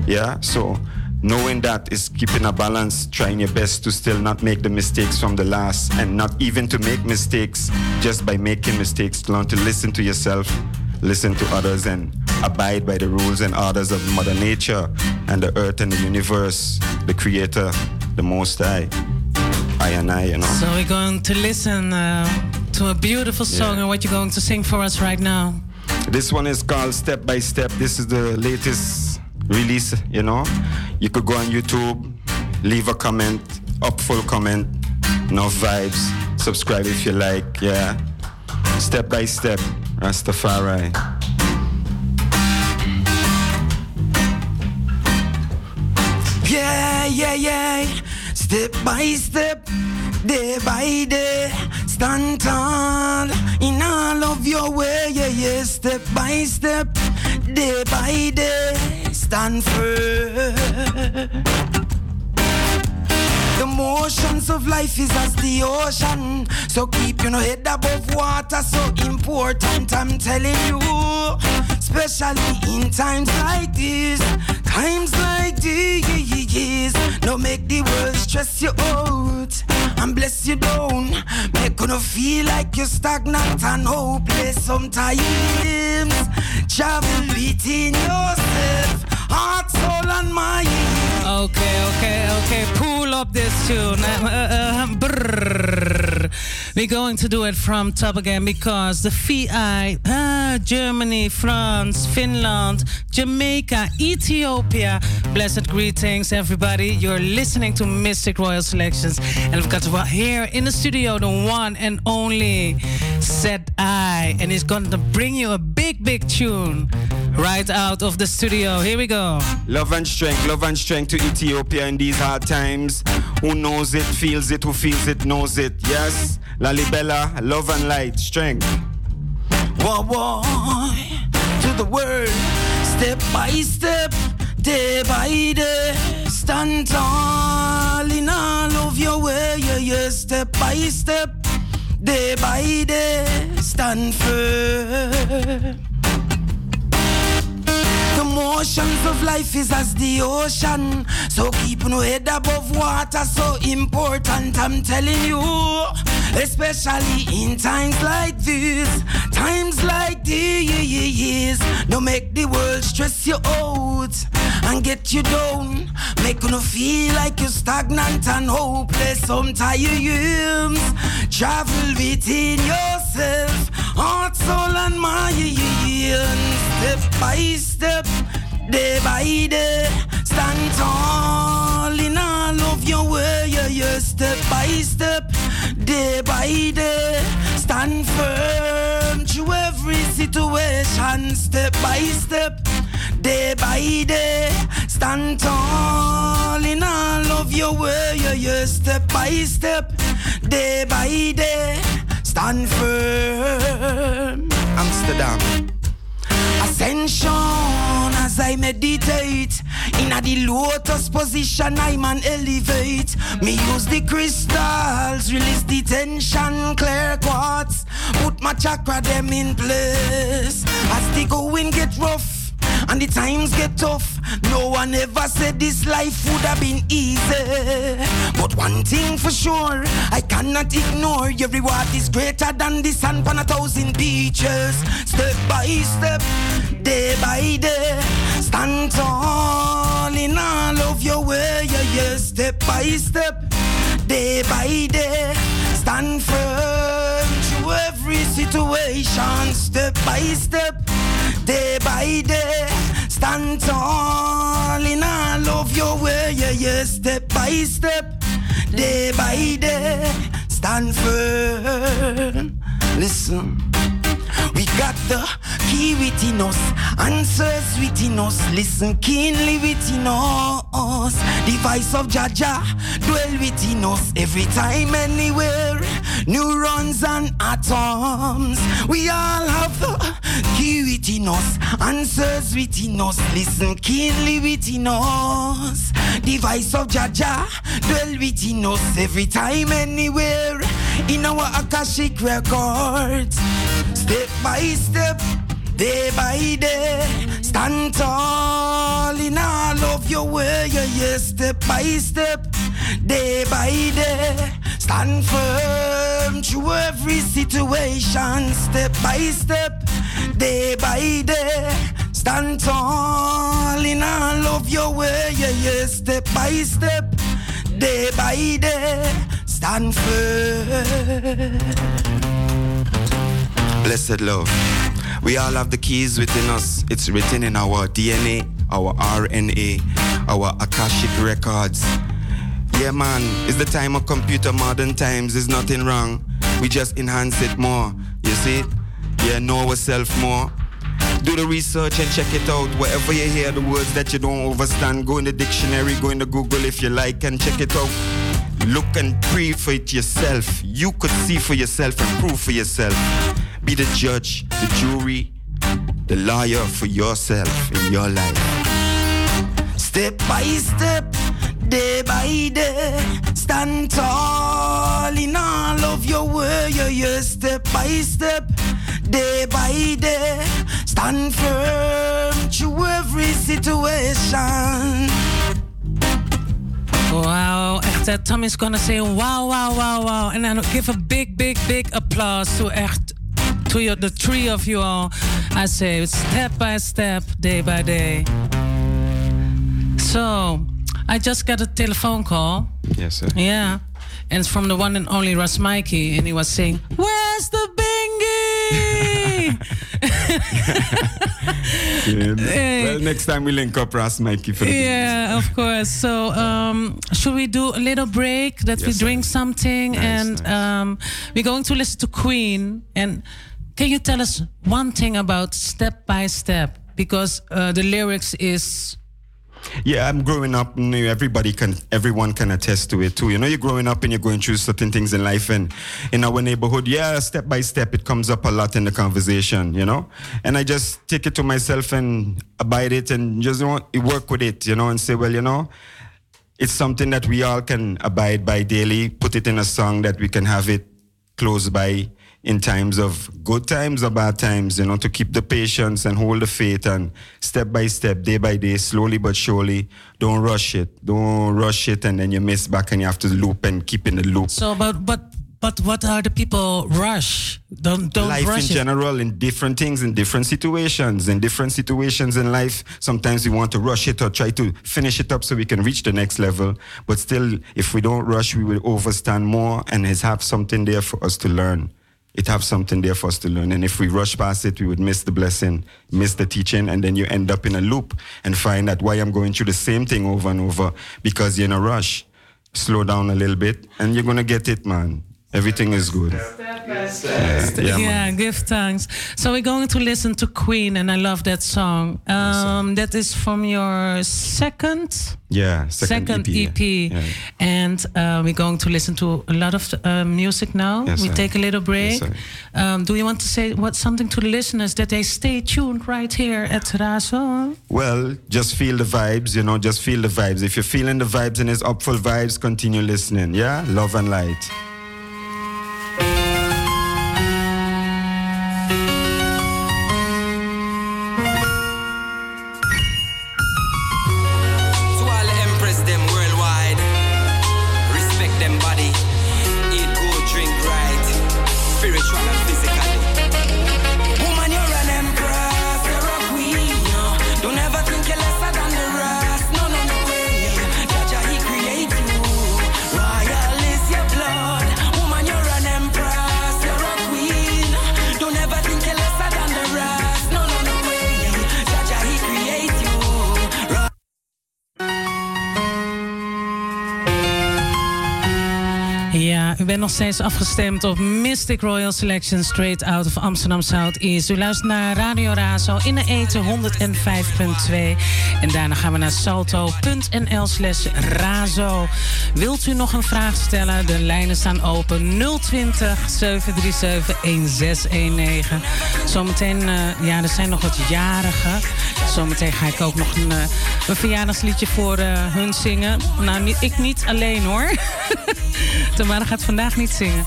Yeah? So knowing that is keeping a balance trying your best to still not make the mistakes from the last and not even to make mistakes just by making mistakes learn to listen to yourself listen to others and abide by the rules and orders of mother nature and the earth and the universe the creator the most high i and i you know So we're going to listen uh, to a beautiful song, Yeah. and what you're going to sing for us right now? This one is called Step by Step. This is the latest release, you know. You could go on YouTube, leave a comment, up full comment, no vibes. Subscribe if you like, yeah. Step by step, Rastafari. Yeah, yeah, yeah. Step by step, day by day. Stand tall in all of your way. Yeah, yeah. Step by step, day by day. Stand firm. The motions of life is as the ocean. So keep your head above water, so important. I'm telling you. especially in times like this. Times like these, no make the world stress you out and bless you down. Make you feel like you're stagnant and hopeless. Sometimes travel within yourself, heart, soul, and mind. Okay, okay, okay. Pull up this tune. Uh, uh, We're going to do it from top again because the VI, uh, Germany, France, Finland, Jamaica, Ethiopia. Blessed greetings, everybody. You're listening to Mistic Royal Selections. And we've got here in the studio the one and only Sedai. And he's going to bring you a big, big tune right out of the studio. Here we go. Love and strength, love and strength to Ethiopia in these hard times. Who knows it, feels it, who feels it, knows it. Yes, Lalibela, love and light, strength. Whoa, whoa, to the world, step by step, day by day. Stand tall in all of your way, yeah, yeah, step by step, day by day. Stand firm. The motions of life is as the ocean. So keep no head above water, so important, I'm telling you. Especially in times like this, times like these. Don't make the world stress you out and get you down. Make you feel like you're stagnant and hopeless. Sometimes travel within yourself, heart, soul, and mind. Step by step, day by day, stand tall in all of your way. Yeah, yeah. Step by step, day by day, stand firm through every situation. Step by step, day by day, stand tall in all of your way. Step by step, day by day, stand firm. Amsterdam. Ascension as I meditate in a the lotus position I man elevate me use the crystals release the tension clear quartz put my chakra them in place as the going get rough and the times get tough. No one ever said this life would have been easy. But one thing for sure, I cannot ignore your reward is greater than the sun on a thousand beaches. Step by step, day by day, stand tall in all of your way. Yeah, yeah. Step by step, day by day, stand firm every situation. Step by step day by day. Stand tall in all of your way, yeah, yeah, step by step, day by day. Stand firm. Listen. We got the key within us, answers within us. Listen keenly within us. The voice of Jah Jah dwell within us every time, anywhere. Neurons and atoms. We all have the key within us, answers within us. Listen keenly within us. The voice of Jah Jah dwell within us every time, anywhere. In our Akashic records. Step by step, day by day, stand tall in all of your way. Yeah, yeah. Step by step, day by day, stand firm through every situation. Step by step, day by day, stand tall in all of your way. Yeah, yeah. Step by step, day by day, stand firm. Blessed love. We all have the keys within us. It's written in our DNA, our RNA, our Akashic records. Yeah, man, it's the time of computer, modern times. There's nothing wrong. We just enhance it more. You see? Yeah, know ourselves more. Do the research and check it out. Wherever you hear the words that you don't understand, go in the dictionary, go in the Google if you like, and check it out. Look and pray for it yourself. You could see for yourself and prove for yourself. Be the judge, the jury, the lawyer for yourself in your life. Step by step, day by day, stand tall in all of your way. Step by step, day by day. Stand firm through every situation. Wow, echt, Tommy's gonna say wow, wow, wow, wow. And then give a big, big, big applause to echt, to you, the three of you all. I say step by step, day by day. So, I just got a telephone call. Yes, sir. Yeah. And it's from the one and only Ras Mikey. And he was saying, Where's the bingy? Yeah. Well, next time we link up Ras Mikey for the Yeah, of course. So, um, should we do a little break that we Yes, drink something? Nice, and Um, we're going to listen to Queen. And can you tell us one thing about Step by Step? Because uh, the lyrics is. Yeah, I'm growing up. Everybody can, everyone can attest to it too. You know, you're growing up and you're going through certain things in life, and in our neighborhood, yeah, step by step, it comes up a lot in the conversation. You know, and I just take it to myself and abide it, and just work with it. You know, and say, well, you know, it's something that we all can abide by daily. Put it in a song that we can have it close by in times of good times or bad times, you know, to keep the patience and hold the faith and step by step, day by day, slowly but surely. Don't rush it. Don't rush it and then you miss back and you have to loop and keep in the loop. So, but, but, but what are the people rush? Don't, don't life rush in it. general, in different things, in different situations, in different situations in life. Sometimes we want to rush it or try to finish it up so we can reach the next level. But still, if we don't rush, we will overstand more and have something there for us to learn. It have something there for us to learn. And if we rush past it, we would miss the blessing, miss the teaching, and then you end up in a loop and find that why I'm going through the same thing over and over because you're in a rush. Slow down a little bit and you're gonna get it, man. Everything is good. Yeah, yeah, yeah, give thanks. So we're going to listen to Queen, and I love that song. Um, that is from your second Yeah, second, EP, EP. yeah. and uh, we're going to listen to a lot of uh, music now. Yes, we sir. take a little break. Yes, um, do you want to say what something to the listeners that they stay tuned right here at Razo? Well, just feel the vibes, you know, just feel the vibes. If you're feeling the vibes and it's up for vibes, continue listening. Yeah? Love and light. Nog steeds afgestemd op Mystic Royal Selection straight out of Amsterdam Southeast. U luistert naar Radio Razo in de eten 105.2. En daarna gaan we naar salto.nl slash razo. Wilt u nog een vraag stellen? De lijnen staan open 020 737 1619. Zometeen, eh, ja, er zijn nog wat jarigen. Zometeen ga ik ook nog een, eh, een verjaardagsliedje voor eh, hun zingen. Nou, niet, ik niet alleen hoor. Tamara gaat vandaag niet zingen.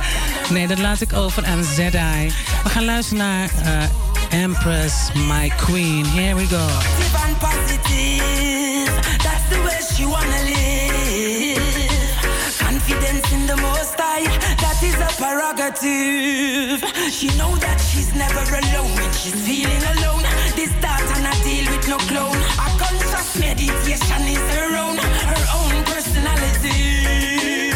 Nee, dat laat ik over aan Sedai. We gaan luisteren naar eh, Empress, My Queen. Here we go. she. Confidence in the most high, that is a prerogative. She know that she's never alone when she's feeling alone. This thought and I deal with no clone. A conscious meditation is her own, her own personality.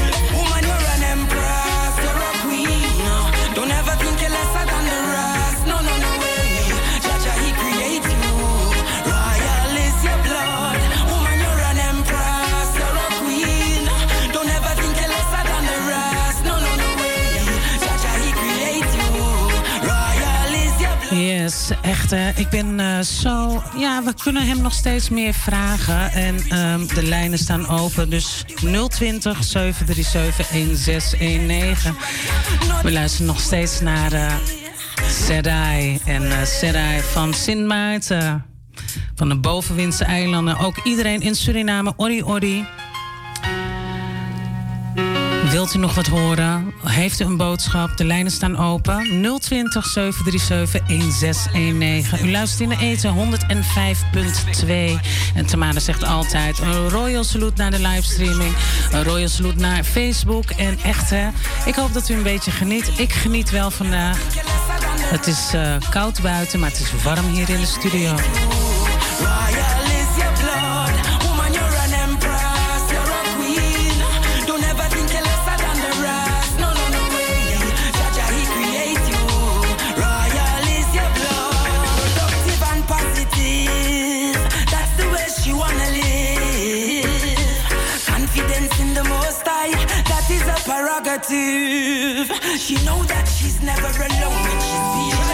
Yes, echt. eh, ik ben eh, zo. Ja, we kunnen hem nog steeds meer vragen. En ehm, de lijnen staan open. Dus 020 737 1619. We luisteren nog steeds naar eh Sedai. En eh Sedai van Sint Maarten. Van de Bovenwindse eilanden. Ook iedereen in Suriname. Ori Ori. Wilt u nog wat horen? Heeft u een boodschap? De lijnen staan open. 020 737 1619. U luistert in de eten 105.2. En Tamara zegt altijd: een royal salute naar de livestreaming. Een royal salute naar Facebook. En echt, hè, ik hoop dat u een beetje geniet. Ik geniet wel vandaag. Het is eh, koud buiten, maar het is warm hier in de studio. negative. She knows that she's never alone when she feels.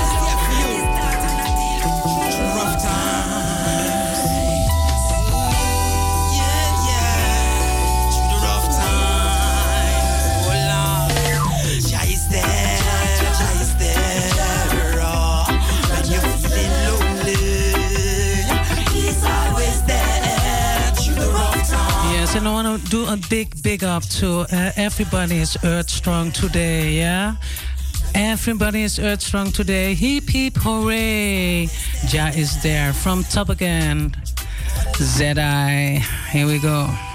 and I want to do a big, big up to uh, everybody is Earth Strong today, yeah? Everybody is Earth Strong today. Heep, heep, hooray! Ja is there from Top again. Sedai, here we go.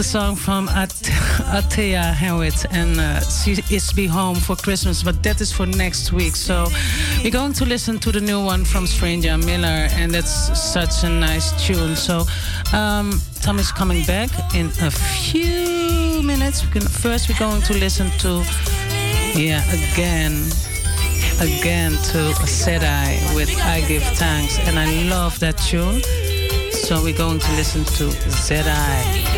The song from At- Atea Hewitt, and uh, she is be home for Christmas, but that is for next week. So we're going to listen to the new one from Stranger Miller, and that's such a nice tune. So um, Tom is coming back in a few minutes. We can, first, we're going to listen to, yeah, again. Again to Sedai with I Give Thanks, and I love that tune. So we're going to listen to Sedai.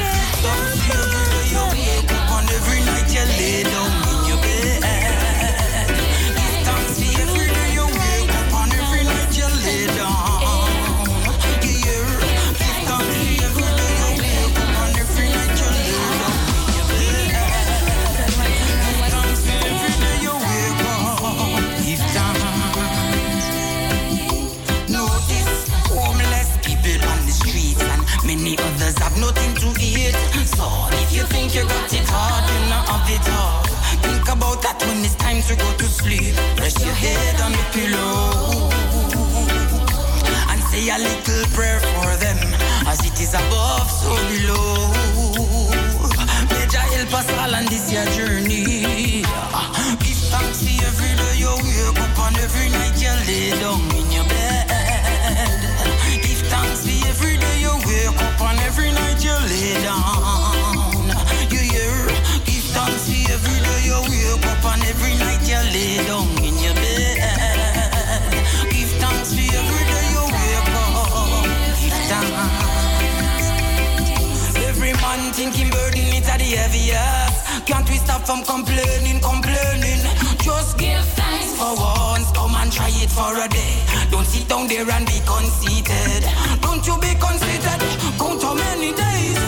Sleep. Rest your head on the pillow and say a little prayer for them, as it is above, so below. May Jah help us all on this year journey. Give thanks for every day you wake up and every night you lay down in your bed. Give thanks for every day you wake up and every night you lay down. Every day you wake up and every night you lay down in your bed. Give thanks for every day you wake up. Give thanks. Every man thinking burden it are the heaviest. Can't we stop from complaining, complaining? Just give thanks for once. Come and try it for a day. Don't sit down there and be conceited. Don't you be conceited. Count how many days.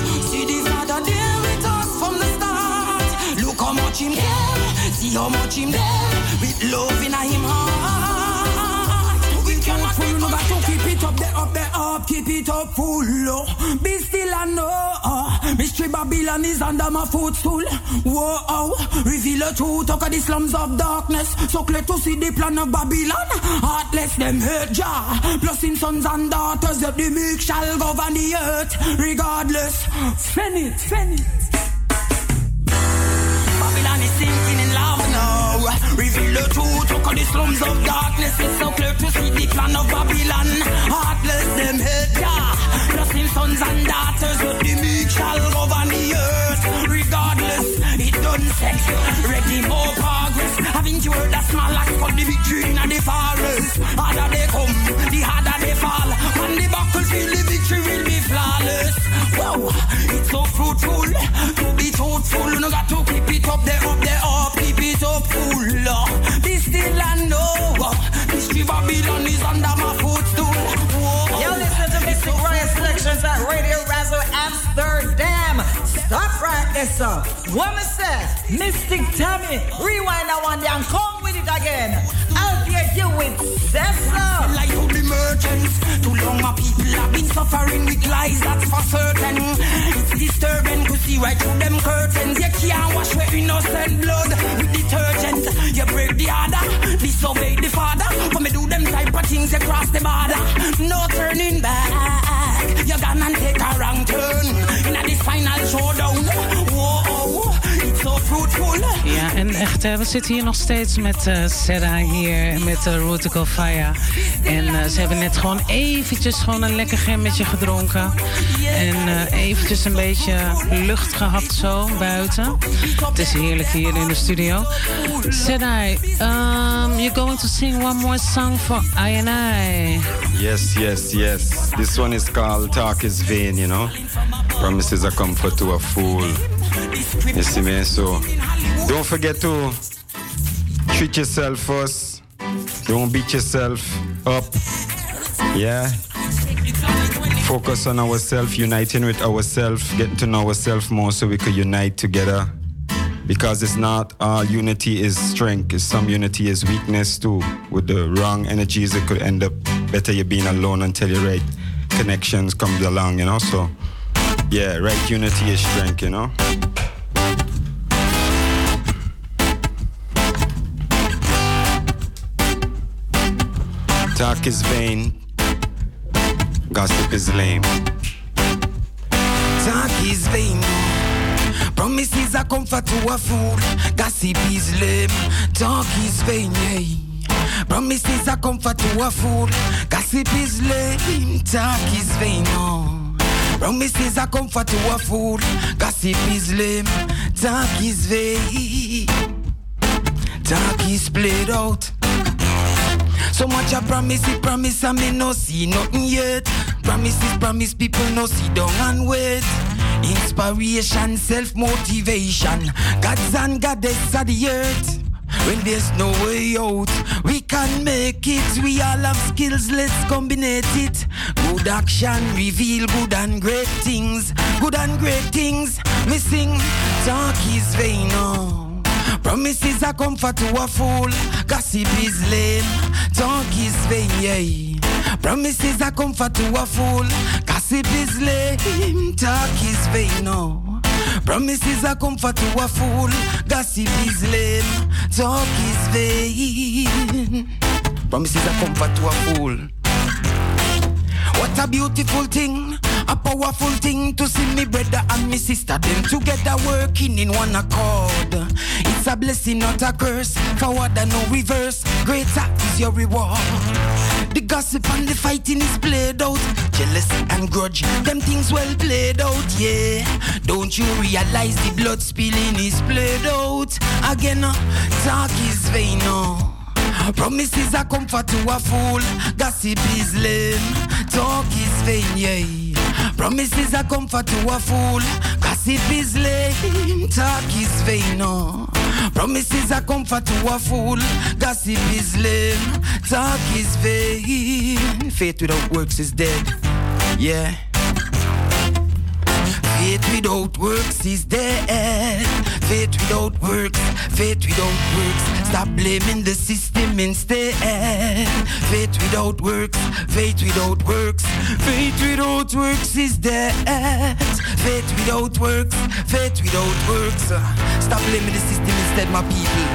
Him care. See how much him there. With love in him heart. We cannot Full, no got to keep it up, there up, there up, keep it up full. Oh. Be still and know. Uh, Mystery Babylon is under my footstool. Whoa, oh. reveal the truth, talk of the slums of darkness. So clear to see the plan of Babylon. Heartless them hurt Jah. Plus in sons and daughters, that the meek shall govern the earth. Regardless, fen it, sinking in love now. Reveal the truth, look at the slums of darkness. It's so clear to see the plan of Babylon. Heartless them hate Jah. Just sons and daughters, but the meek shall govern the earth. Regardless, it done sex. Ready more progress. Haven't you heard that small axe for the victory in the forest? Harder they come, the harder they fall. On the battlefield, the victory will be flawless. Wow, it's so fruitful to be truthful. No got to keep it up there, up full. Be still and know. Mystery Babylon is under my footstool. Whoa. Yo, listen to Mistic Royal Selections at Radio Razo Amsterdam. Stop right there, sir. Woman me say? Mystic Tammy, rewind that one down. Come it again. Out here, you with Cesar. Like to the merchants. Too long my people have been suffering with lies, that's for certain. It's disturbing to see right through them curtains. You can't wash your innocent blood with detergent. You break the order, disobey the father. For me do them type of things, you cross the border. No turning back. You gonna take a wrong turn. In this final showdown. Whoa. Ja, en echt, we zitten hier nog steeds met eh Sarah hier, met uh, Rutical Fire. En eh, ze hebben net gewoon eventjes gewoon een lekker gemmetje gedronken. En eh, eventjes een beetje lucht gehad zo buiten. Het is heerlijk hier in de studio. Sarah, um, you're going to sing one more song for I and I. Yes, yes, yes. This one is called Talk is Vain, you know. Promises are comfort to a fool. You see me? So don't forget to treat yourself first. Don't beat yourself up. Yeah. Focus on ourselves, uniting with ourselves, getting to know ourselves more so we could unite together. Because it's not all unity is strength, some unity is weakness too. With the wrong energies, it could end up better you being alone until your right connections comes along, you know. So, yeah, right unity is strength, you know. Talk is vain, gossip is lame. Talk is vain. Promises are comfort to a fool. Gossip is lame. Talk is vain. Hey. Promises are comfort to a fool. Gossip is lame. Talk is vain. Oh. Promises are comfort to a fool. Gossip is lame. Talk is vain. Talk is played out. So much I promise, it promise, I me no see nothing yet. Promises, promise, people no see down and wait. Inspiration, self motivation. Gods and goddess of the earth. When there's no way out, we can make it. We all have skills, let's combine it. Good action, reveal good and great things. Good and great things. Missing talk is vain. Oh. Promises are comfort to a fool. Gossip is lame. Talk is vain. Yeah. Promises are comfort to a fool. Gossip is lame. Talk is vain. No. Promises are comfort to a fool. Gossip is lame. Talk is vain. Promises are comfort to a fool. What a beautiful thing, a powerful thing to see me brother and me sister them together working in one accord. It's a blessing, not a curse. Forward and no reverse. Greater is your reward. The gossip and the fighting is played out. Jealousy and grudge, them things well played out, yeah. Don't you realize the blood spilling is played out? Again, uh, talk is vain, no. Promises are comfort to a fool. Gossip is lame. Talk is vain, yeah. Promises are comfort to a fool. Gossip is lame. Talk is vain, no. Promises are comfort to a fool. Gossip is lame. Talk is vain. Faith without works is dead. Yeah. Faith without works is dead. Faith without works, faith without works. Stop blaming the system instead. Faith without works, faith without works. Faith without works is dead. Faith without works, faith without works. Stop blaming the system instead, my people.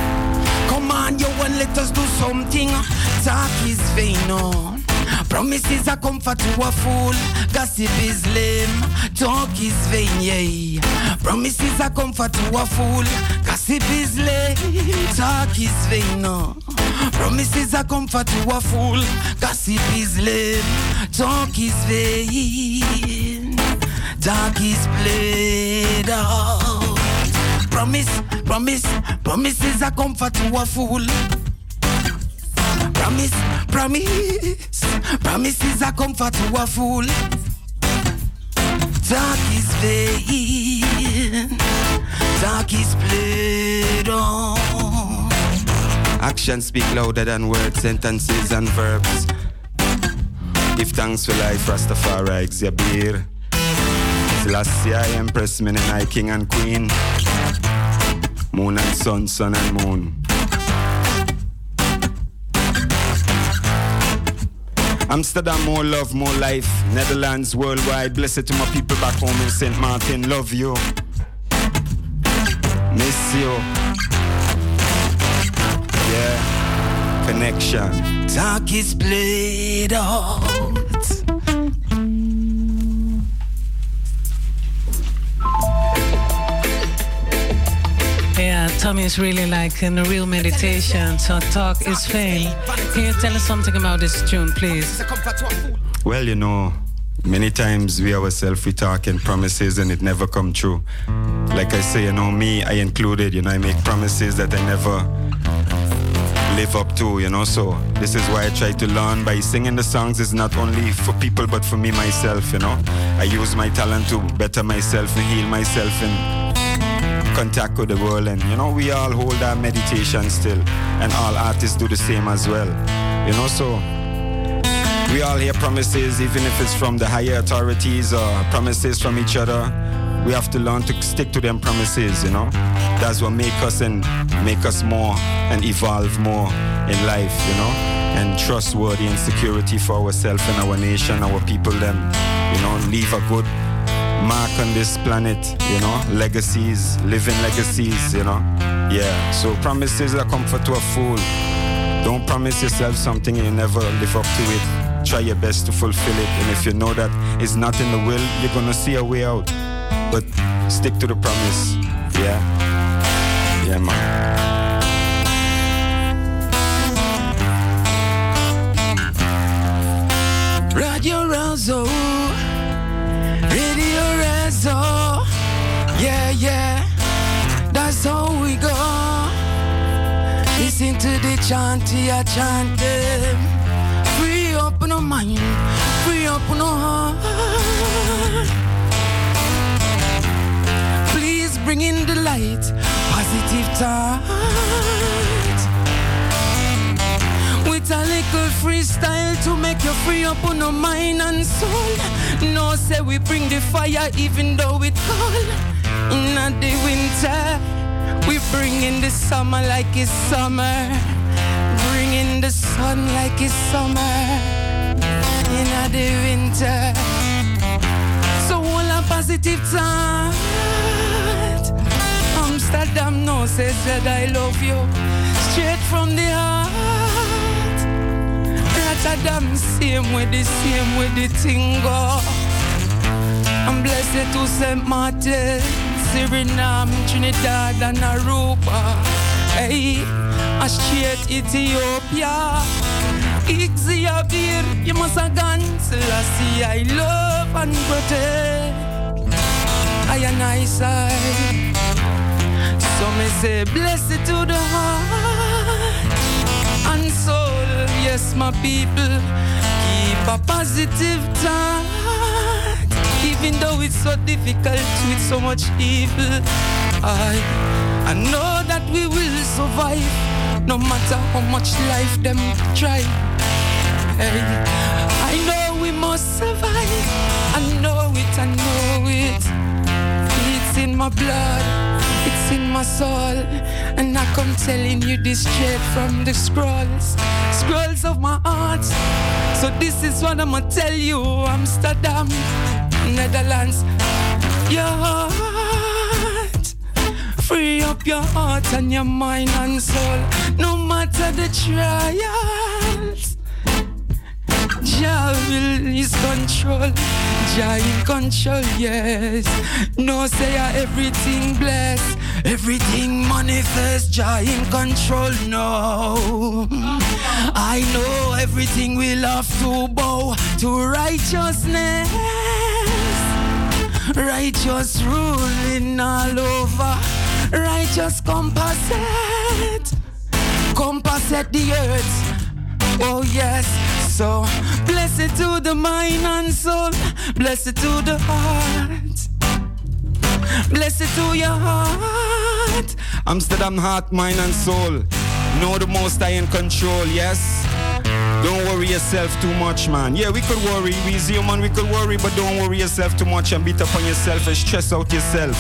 Come on, yo, want let us do something. Talk is vain, no. Promises are comfort to a fool. Gossip is lame. Talk is vain, yeah. Promises are comfort to a fool. Gossip is lame. Talk is vain, no. Promises are comfort to a fool. Gossip is lame. Talk is vain. Talk is played out. Promise, promise, promises are comfort to a fool. Promise, promise, promises are comfort to a fool. Talk is vain, talk is played on. Actions speak louder than words, sentences and verbs. Give thanks for life, Rastafari, Xabir. Selassie, I Empress, Menenai, King and Queen. Moon and sun, sun and moon. Amsterdam, more love, more life. Netherlands, worldwide. Blessed to my people back home in St. Martin. Love you. Miss you. Yeah. Connection. Talk is played out. Tommy is really like in a real meditation. So talk is vain. Can you tell us something about this tune, please? Well, you know, many times we ourselves we talk in promises and it never come true. Like I say, you know, me, I included, you know, I make promises that I never live up to, you know. So this is why I try to learn by singing the songs is not only for people but for me myself, you know. I use my talent to better myself and heal myself and contact with the world and you know we all hold our meditation still and all artists do the same as well you know so We all hear promises, even if it's from the higher authorities or promises from each other. We have to learn to stick to them promises, you know. That's what make us and make us more and evolve more in life, you know. And trustworthy and security for ourselves and our nation, our people, them, you know, leave a good mark on this planet, you know, legacies, living legacies, you know. Yeah, so promises are comfort to a fool. Don't promise yourself something and you never live up to it. Try your best to fulfill it, and if you know that it's not in the will, you're gonna see a way out. But stick to the promise. Yeah. Yeah, man. Radio Razo, Radio Razo, yeah, yeah, that's how we go. Listen to the chant, I chant them. Free up our mind, free up our heart. Please bring in the light, positive thoughts. With a little freestyle to make you free up on your mind and soul. No, say we bring the fire even though it's cold. In the winter, we bring in the summer like it's summer. Bring in the sun like it's summer. In the winter. So all a positive thought. Amsterdam no says that I love you. Straight from the heart. Rotterdam same with the same with the thing go. I'm blessed to St. Martin, Suriname, Trinidad and Aruba. Hey, a straight Ethiopia. Ixia you must have gone. Selassie, I love and protect. I and I side. So me say, blessed to the heart. Yes, my people, keep a positive thought. Even though it's so difficult with so much evil, I, I know that we will survive. No matter how much life them try. Hey, I know we must survive. I know it, I know it. It's in my blood, it's in my soul. And I come telling you this straight from the scrolls, scrolls of my heart. So this is what I'ma tell you, Amsterdam, Netherlands. Your heart, free up your heart and your mind and soul. No matter the trials. Jah will is control. Jah in control, yes. No say I everything blessed, everything manifests, Jah in control, no. I know everything will have to bow to righteousness. Righteous ruling all over. Righteous compasset. Compasset the earth. Oh yes, so blessed to the mind and soul, blessed to the heart, blessed to your heart. Amsterdam heart, mind, and soul. Know the most I in control, yes? Don't worry yourself too much, man. Yeah, we could worry. We human, we could worry, but don't worry yourself too much and beat up on yourself and stress out yourself.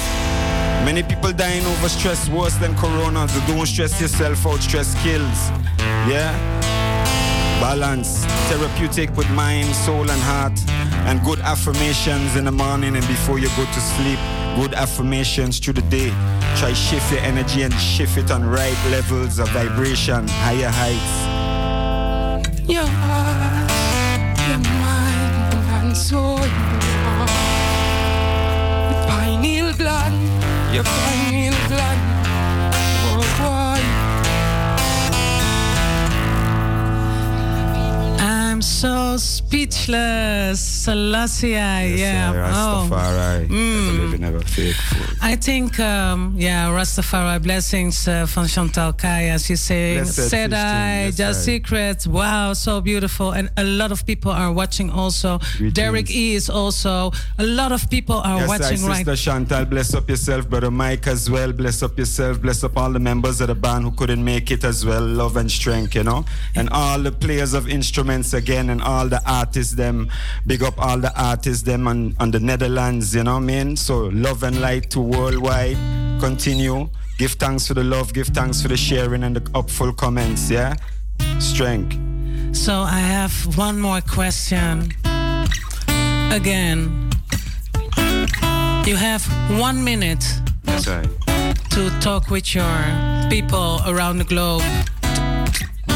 Many people dying over stress worse than corona, so don't stress yourself out. Stress kills. Yeah? Balance, therapeutic with mind, soul, and heart, and good affirmations in the morning and before you go to sleep. Good affirmations through the day. Try shift your energy and shift it on right levels of vibration, higher heights. Your heart, your mind, and soul. Your pineal gland, your pineal gland. So speechless. Selassie, yeah. Rastafari, Oh. never living, never faithful. I think, um, yeah, Rastafari blessings uh, from Chantal Kaya. She's saying, said I, just yes, secret. Wow, so beautiful. And a lot of people are watching also. Derek E is also. A lot of people are Yes, watching I, right Sister Chantal, bless up yourself, Brother Mike as well. Bless up yourself. Bless up all the members of the band who couldn't make it as well. Love and strength, you know. And all the players of instruments again, and all the artists them. Big up all the artists them on, on the Netherlands, you know what I mean? So love and light to worldwide. Continue. Give thanks for the love, give thanks for the sharing and the upful comments, yeah? Strength. So I have one more question. Again, you have one minute Sorry. to talk with your people around the globe,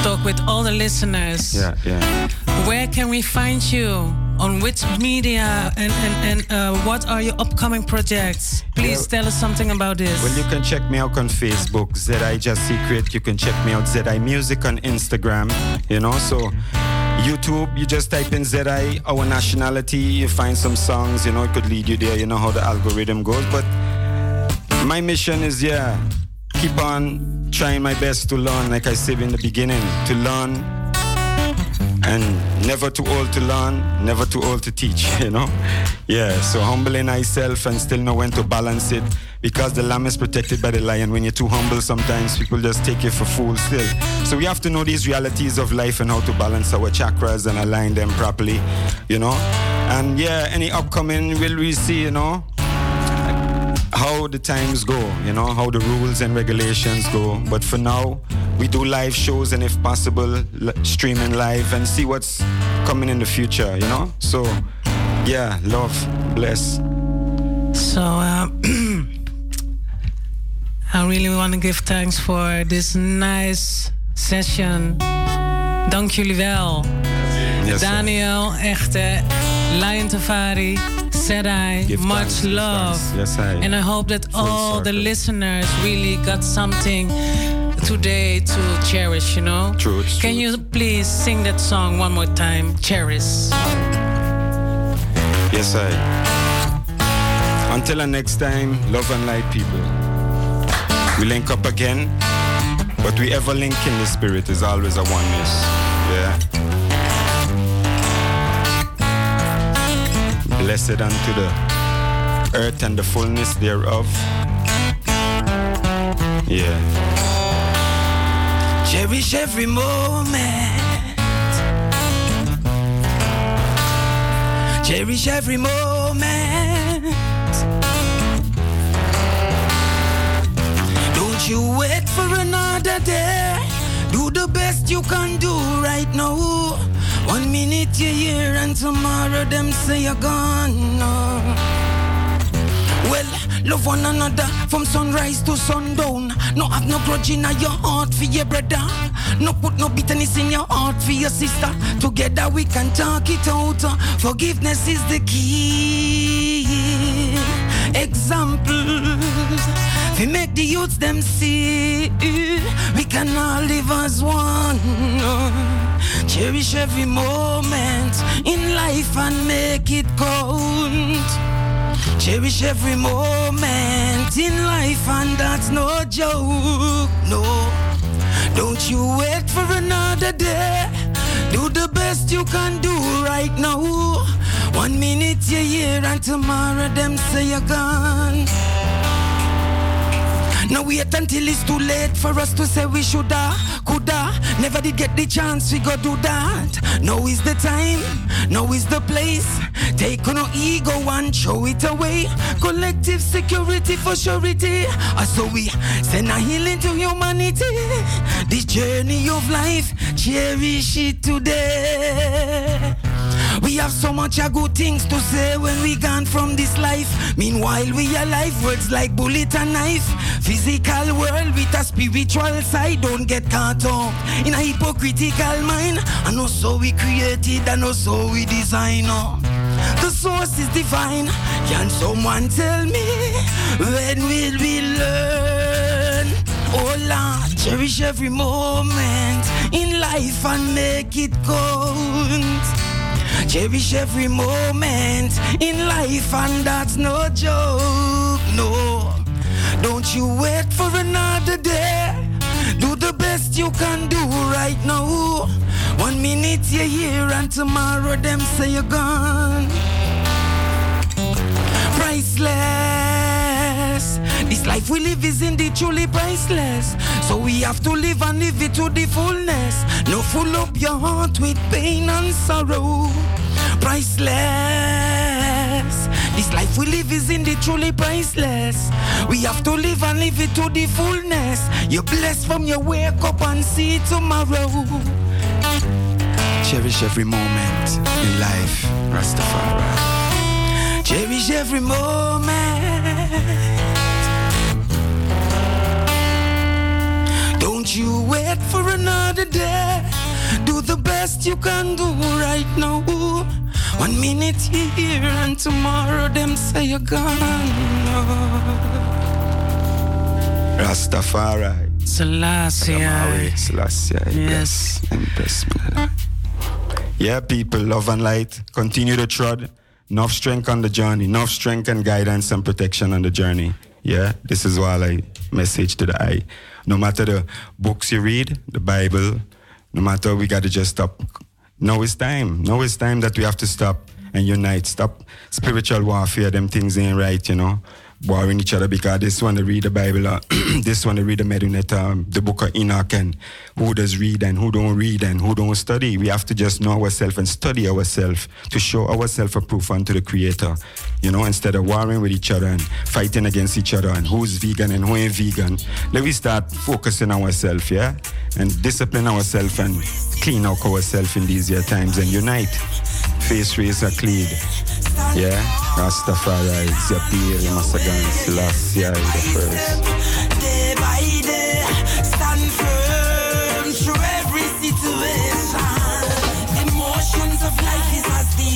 talk with all the listeners. Yeah, yeah. Where can we find you? On which media and, and, and uh, what are your upcoming projects? Please tell us something about this. Well, you can check me out on Facebook, ZI Just Secret. You can check me out, ZI Music on Instagram, you know. So, YouTube, you just type in ZI, our nationality, you find some songs, you know, it could lead you there. You know how the algorithm goes. But my mission is, yeah, keep on trying my best to learn, like I said in the beginning, to learn and never too old to learn, never too old to teach, you know? Yeah, so humbling myself and still know when to balance it because the lamb is protected by the lion. When you're too humble, sometimes people just take you for fools still. So we have to know these realities of life and how to balance our chakras and align them properly, you know? And yeah, any upcoming will we see, you know? How the times go, you know, how the rules and regulations go. But for now, we do live shows and if possible, streaming live and see what's coming in the future, you know? So, yeah, love, bless. So, uh, I really want to give thanks for this nice session. Dank jullie wel. Yes. Daniel, echte, Lion Tafari, Sedai, Give much thanks, love. Yes, I. And I hope that all the listeners really got something today to cherish, you know? Truth, Can you please sing that song one more time? Cherish. Yes, I. Until the next time, love and light, people. We link up again, but we ever link in the spirit is always a oneness. Yeah. Blessed unto the earth and the fullness thereof. Yeah. Cherish every moment. Cherish every moment. Don't you wait for another day. Do the best you can do right now. One minute you're here and tomorrow them say you're gone. Well, love one another from sunrise to sundown. No have no grudge in your heart for your brother. No put no bitterness in your heart for your sister. Together we can talk it out. Forgiveness is the key. Examples. We make the youths them see we can all live as one. Cherish every moment in life and make it count. Cherish every moment in life, and that's no joke. No, don't you wait for another day. Do the best you can do right now. One minute you're here, and tomorrow them say you're gone. Now wait until it's too late for us to say we shoulda, coulda. Never did get the chance, we go do that. Now is the time, now is the place. Take on no ego and throw it away. Collective security for surety. Ah, So we send a healing to humanity. This journey of life, cherish it today. We have so much a good things to say when we gone from this life. Meanwhile, we alive, words like bullet and knife. Physical world with a spiritual side. Don't get caught up in a hypocritical mind. I know so we created, I know so we design. oh. The source is divine. Can someone tell me when will we learn? Oh Lord, cherish every moment in life and make it count. Cherish every moment in life, and that's no joke. No, don't you wait for another day. Do the best you can do right now. One minute you're here, and tomorrow them say you're gone. Priceless. This life we live is indeed truly priceless. So we have to live and live it to the fullness. No full up your heart with pain and sorrow. Priceless. This life we live is indeed truly priceless. We have to live and live it to the fullness. You're blessed from your wake up and see tomorrow. Cherish every moment in life, Rastafari. Cherish every moment. Don't you wait for another day. Do the best you can do right now. One minute you here and tomorrow them say you're gone. Rastafari. Selassie. Selassie. Yes. Empress. Yeah, people, love and light. Continue to trod. Enough strength on the journey. Enough strength and guidance and protection on the journey. Yeah, this is all I message to the eye. No matter the books you read, the Bible, no matter we got to just stop. Now it's time. Now it's time that we have to stop and unite. Stop spiritual warfare. Them things ain't right, you know. Warring each other because this one to read the Bible, uh, this one to read the Medunette, um, the book of Enoch, and who does read and who don't read and who don't study. We have to just know ourselves and study ourselves to show ourselves a proof unto the Creator. You know, instead of warring with each other and fighting against each other and who's vegan and who ain't vegan, let we start focusing ourselves, yeah, and discipline ourselves and clean out ourselves in these times and unite. Face are clean. Yeah, Rastafari, Zapir, Masagan, Selassie, the first.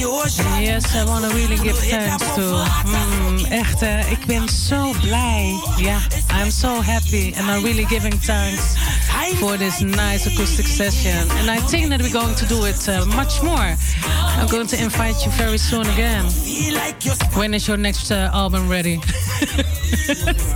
Yes, I want to really give thanks to. Mm, echt, eh, ik ben zo blij. Ja, I'm so happy and I'm really giving thanks for this nice acoustic session. And I think that we're going to do it uh, much more. I'm going to invite you very soon again. When is your next uh, album ready?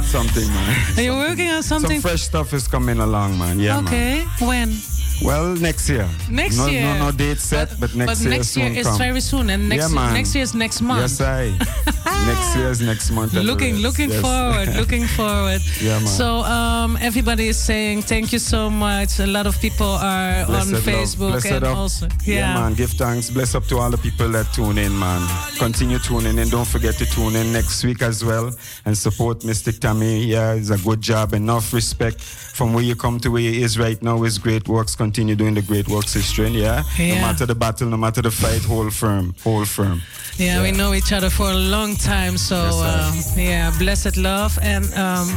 Something, man. Are you working on something? Some fresh stuff is coming along, man. Yeah, man. okay, when? Well, next year. Next no, year. No, no date set, but, next but year next year soon is come. very soon, and next yeah, man. next year is next month. Yes, I. next year is next month. looking looking Yes. forward looking forward Yeah, man. so um, everybody is saying thank you so much a lot of people are Blessed on facebook and up. also yeah. man. Give thanks. Bless up to all the people that tune in, man. Continue tuning in. Don't forget to tune in next week as well and support Mystic Tammy. Yeah, it's a good job. Enough respect from where you come to where he is right now. Is great works. Continue doing the great works, sister. Yeah? Yeah. No matter the battle, no matter the fight, hold firm. Hold firm. yeah, we know each other for a long time so um, yeah blessed love and um,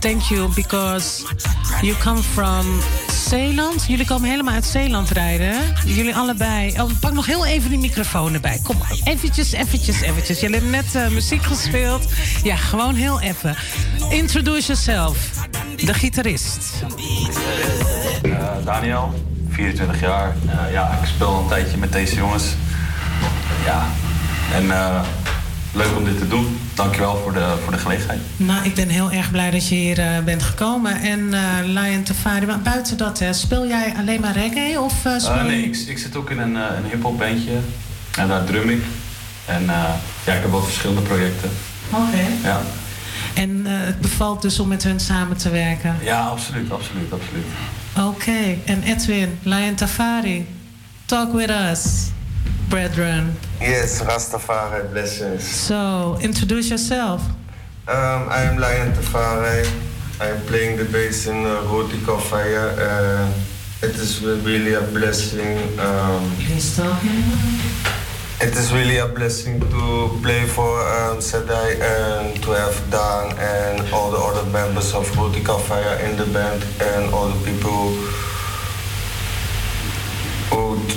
thank you because you come from Zeeland. Jullie komen helemaal uit Zeeland rijden. Jullie allebei. Oh, pak nog heel even die microfoon erbij. Kom maar. Eventjes, eventjes, eventjes. Jullie hebben net eh, muziek gespeeld. Ja, gewoon heel even. Introduce yourself. De gitarist. Eh, Daniel, 24 jaar. Eh, ja, ik speel een tijdje met deze jongens. Ja, en leuk om dit te doen. Dankjewel voor de, voor de gelegenheid. Nou, ik ben heel erg blij dat je hier eh, bent gekomen. En eh Lion Tafari, maar buiten dat, hè, speel jij alleen maar reggae? Of speel Eh, nee, ik, ik zit ook in een, een hip-hop bandje. En daar drum ik. En ja, ik heb wel verschillende projecten. Oké. Ja. En het bevalt dus om met hun samen te werken. ja, absoluut, absoluut, absoluut. Oké, en Edwin, Lion Tafari, talk with us, brethren. Yes, Rastafari, blessings. So, introduce yourself. Um, I am Lion Tafari. I'm playing the bass in uh, Rotico Fire. and it is really a blessing. Um, Please talk. It is really a blessing to play for um, Sedai and to have Dan and all the other members of Rotica Fire in the band and all the people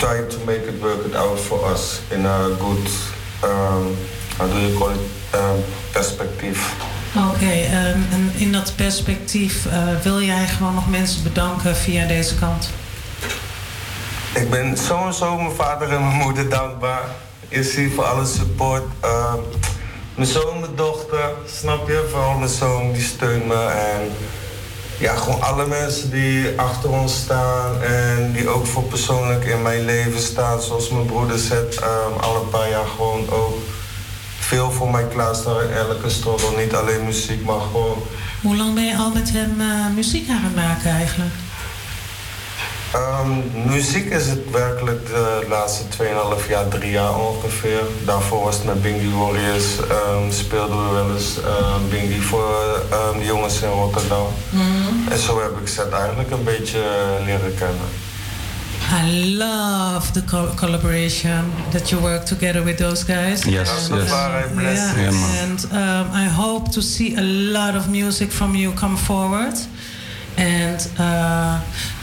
who try to make it work it out for us in a good, um, how do you call it, um, perspective. Oké, ehm, en in dat perspectief eh, wil jij gewoon nog mensen bedanken via deze kant? Ik ben sowieso mijn vader en mijn moeder dankbaar. Is hier voor alle support. Ehm, mijn zoon, mijn dochter, snap je? Vooral mijn zoon, die steunt me. En ja, gewoon alle mensen die achter ons staan. En die ook voor persoonlijk in mijn leven staan. Zoals mijn broeder zet, ehm, al een paar jaar gewoon ook veel voor mij klaarstaan elke struggle. Niet alleen muziek, maar gewoon Hoe lang ben je al met hem eh, muziek aan het maken eigenlijk? Ehm, muziek is het werkelijk de laatste 2,5 jaar, 3 jaar ongeveer. Daarvoor was het met Bingy Warriors. ehm, speelden we wel eens ehm Bingy voor ehm, de jongens in Rotterdam. Mhm. En zo heb ik Zet eigenlijk een beetje eh, leren kennen. I love the co- collaboration that you work together with those guys. Yes, And, yes. uh, yeah, Yeah, and um, I hope to see a lot of music from you come forward. And uh,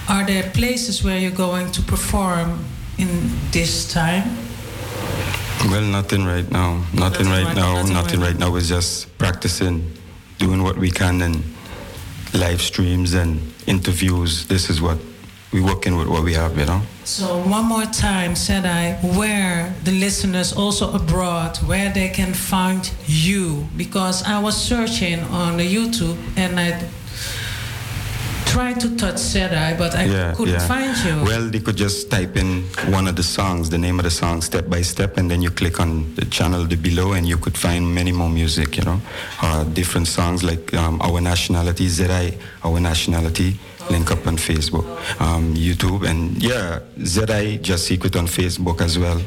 are there places where you're going to perform in this time? Well, nothing right now. Nothing, Nothing right, right- now. nothing Nothing, right right now. We're just practicing, doing what we can, and live streams and interviews. This is what we're working with. What we have, you know. So one more time, said I, where the listeners also abroad, where they can find you, because I was searching on the YouTube and I tried to touch Sedai, but I yeah, couldn't yeah. find you. Well, they could just type in one of the songs, the name of the song, step by step, and then you click on the channel below, and you could find many more music. You know, uh, different songs like um, our nationality, Sedai, our nationality. Link up on Facebook, um, YouTube, and yeah, Sedai Just Secret on Facebook as well,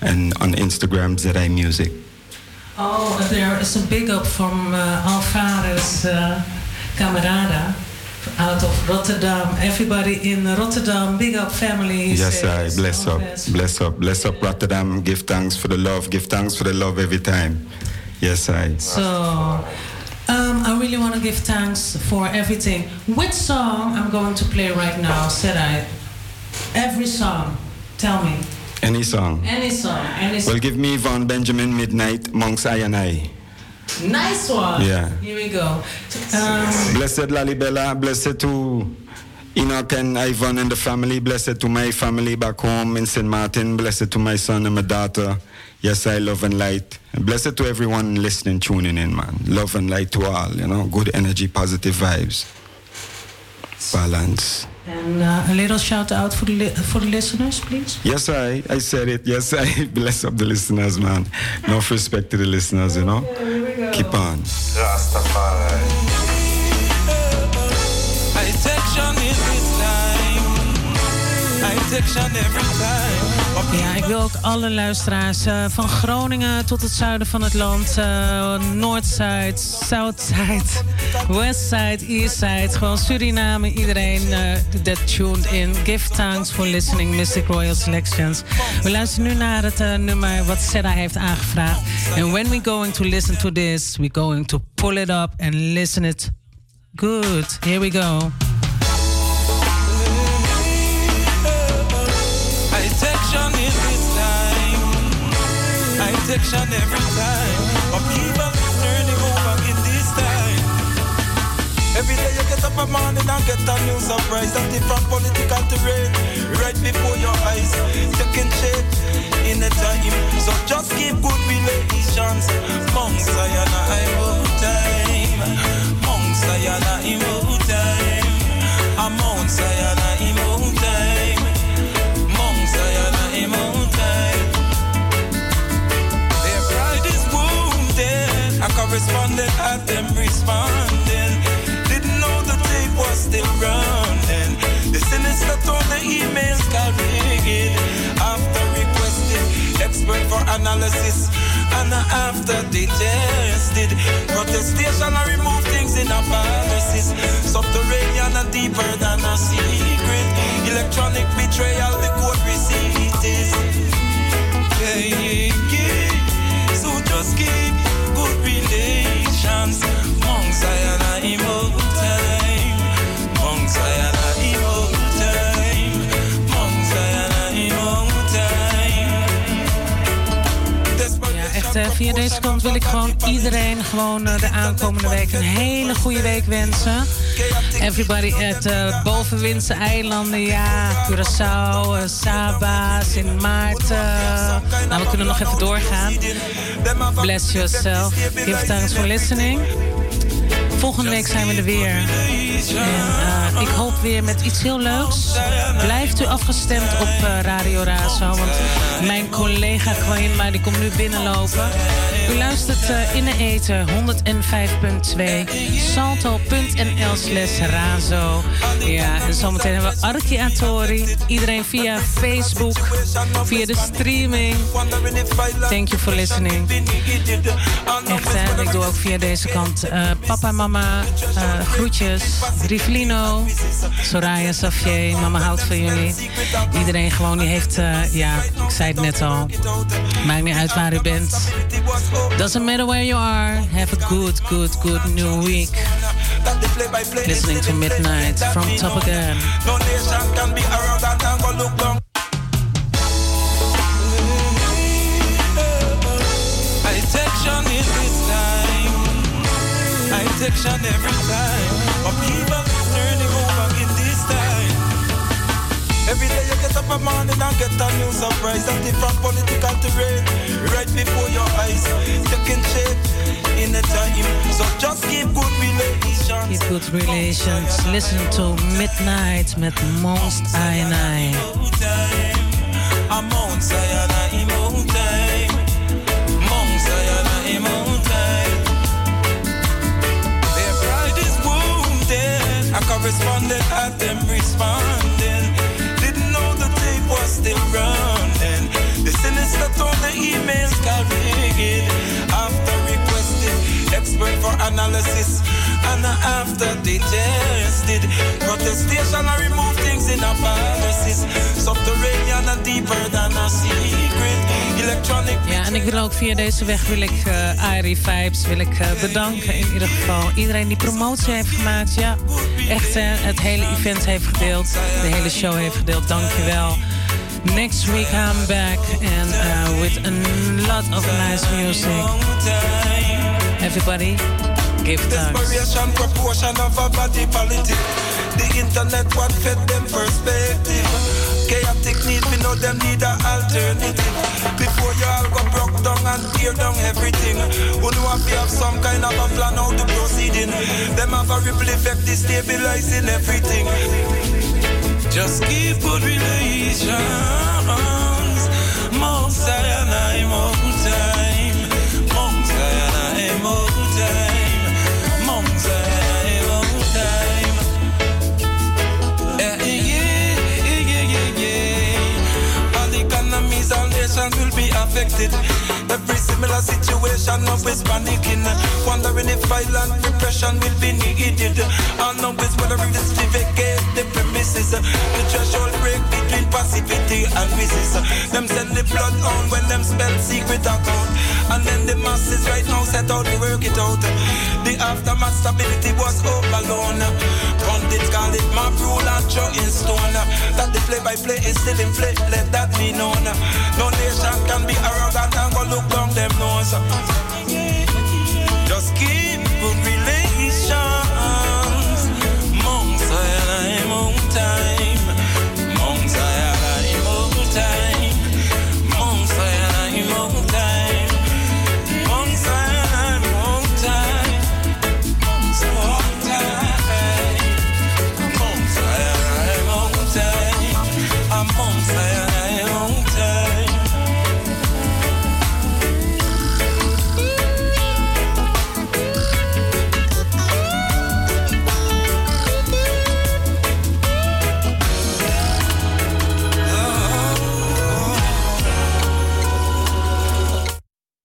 and on Instagram Sedai Music. Oh, there is a big up from uh, Alvarez uh, Camarada out of Rotterdam. Everybody in Rotterdam, big up families. Yes, I bless up, bless. bless up, bless up Rotterdam. Give thanks for the love, give thanks for the love every time. Yes, I. So, um, I really want to give thanks for everything. Which song I'm going to play right now? Said I. Every song. Tell me. Any song. Any song. Any song. Well, give me Vaughn Benjamin Midnite, Monks I and I. nice one. Yeah. Here we go. Um, Blessed Lalibela, blessed to Enoch and Ivan and the family, blessed to my family back home in St. Martin, blessed to my son and my daughter. Yes, I love and light. And blessed to everyone listening, tuning in, man. Love and light to all, you know, good energy, positive vibes, balance. And uh, a little shout out for the, li- for the listeners, please. Yes, I, I said it. Yes, I bless up the listeners, man. No respect to the listeners, you know. Keep on. Rastafari. I section in this time. I section every time. Ja, ik wil ook alle luisteraars eh, van Groningen tot het zuiden van het land, eh Noordside, Southside, Westside, Eastside, gewoon Suriname, iedereen eh that tuned in. Give thanks for listening, Mystic Royal Selections. We luisteren nu naar het eh, nummer wat Seda heeft aangevraagd. And when we going to listen to this, we going to pull it up and listen it good. Here we go. I section every time. But is turning over in this time. Every day you get up a morning and get a new surprise. That different political terrain right before your eyes. Taking shape in the time. So just keep good relations. Mount Zion, I will time. Mount Zion, I will time. I'm Mount Zion, A correspondent had them responding. Didn't know the tape was still running. The sinister told the emails got rigged. After requested expert for analysis. And after they tested, protestation and remove things in a pharmacies. Subterranean and deeper than a secret. Electronic betrayal, the court receipt is. Yeah, yeah. Relations. Mount Zion and eh, via deze kant wil ik gewoon iedereen gewoon eh, de aankomende week een hele goede week wensen. Everybody at uh, bovenwindse eilanden, ja, Curaçao, Saba, Sint Maarten. Nou, we kunnen nog even doorgaan. Bless yourself. Give thanks for listening. Volgende week zijn we er weer. En, uh, ik hoop weer met iets heel leuks. Blijft u afgestemd op uh, Radio Razo. Want mijn collega Kwaima die komt nu binnenlopen. U luistert uh, in de eten 105.2 salto.nl slash razo. Ja, en zometeen hebben we Arki Atori. Iedereen via Facebook, via de streaming. Thank you for listening. Echt, hè? Ik doe ook via deze kant papa, mama, uh, groetjes. Rivlino, Soraya, Safier, mama houdt van jullie. Iedereen gewoon die heeft, uh, ja, ik zei het net al. Maakt niet uit waar u bent. Doesn't matter where you are. Have a good, good, good new week. Listening to Midnight from Top Again. Section every time. But people turning over in this time. Every day you get up a morning and get a new surprise. And different political terrain right before your eyes. Taking shape in the time. So just keep good relations. Keep good relations. Listen to Midnight met Most I and I. I'm on Sayana Mount time. Corresponded at them responding. Didn't know the tape was still running. The sinister tone the emails carried. After requested expert for analysis. And after they tested protestation, I remove things in and deeper than. Ja, en ik wil ook via deze weg wil ik uh, Vibes wil ik uh, bedanken. In ieder geval iedereen die promotie heeft gemaakt. Ja, echt het hele event heeft gedeeld. De hele show heeft gedeeld. Dankjewel. Next week I'm back and uh, with a lot of nice music. Everybody, give thanks. Desperation, proportion of a body politic. The internet what fed them perspective. Chaotic need, we know them need an alternative. Before you all go broke down and tear down everything. Who know if you have some kind of a plan how to proceeding. Them have a ripple effect, destabilizing everything. Just keep good relations. Mount Sinai, Mount time. Affected. Every similar situation, is panicking. Wondering if violent repression will be needed. And now is whether it's to vacate the premises. The threshold break between passivity and resist. Them send the blood on when them spell secret account. And then the masses right now set out to work it out. The aftermath stability was hope alone. Pundits call it my rule and throw in stone. That the play by play is still in play, let that be known. No nation can be arrogant and go look down them nose.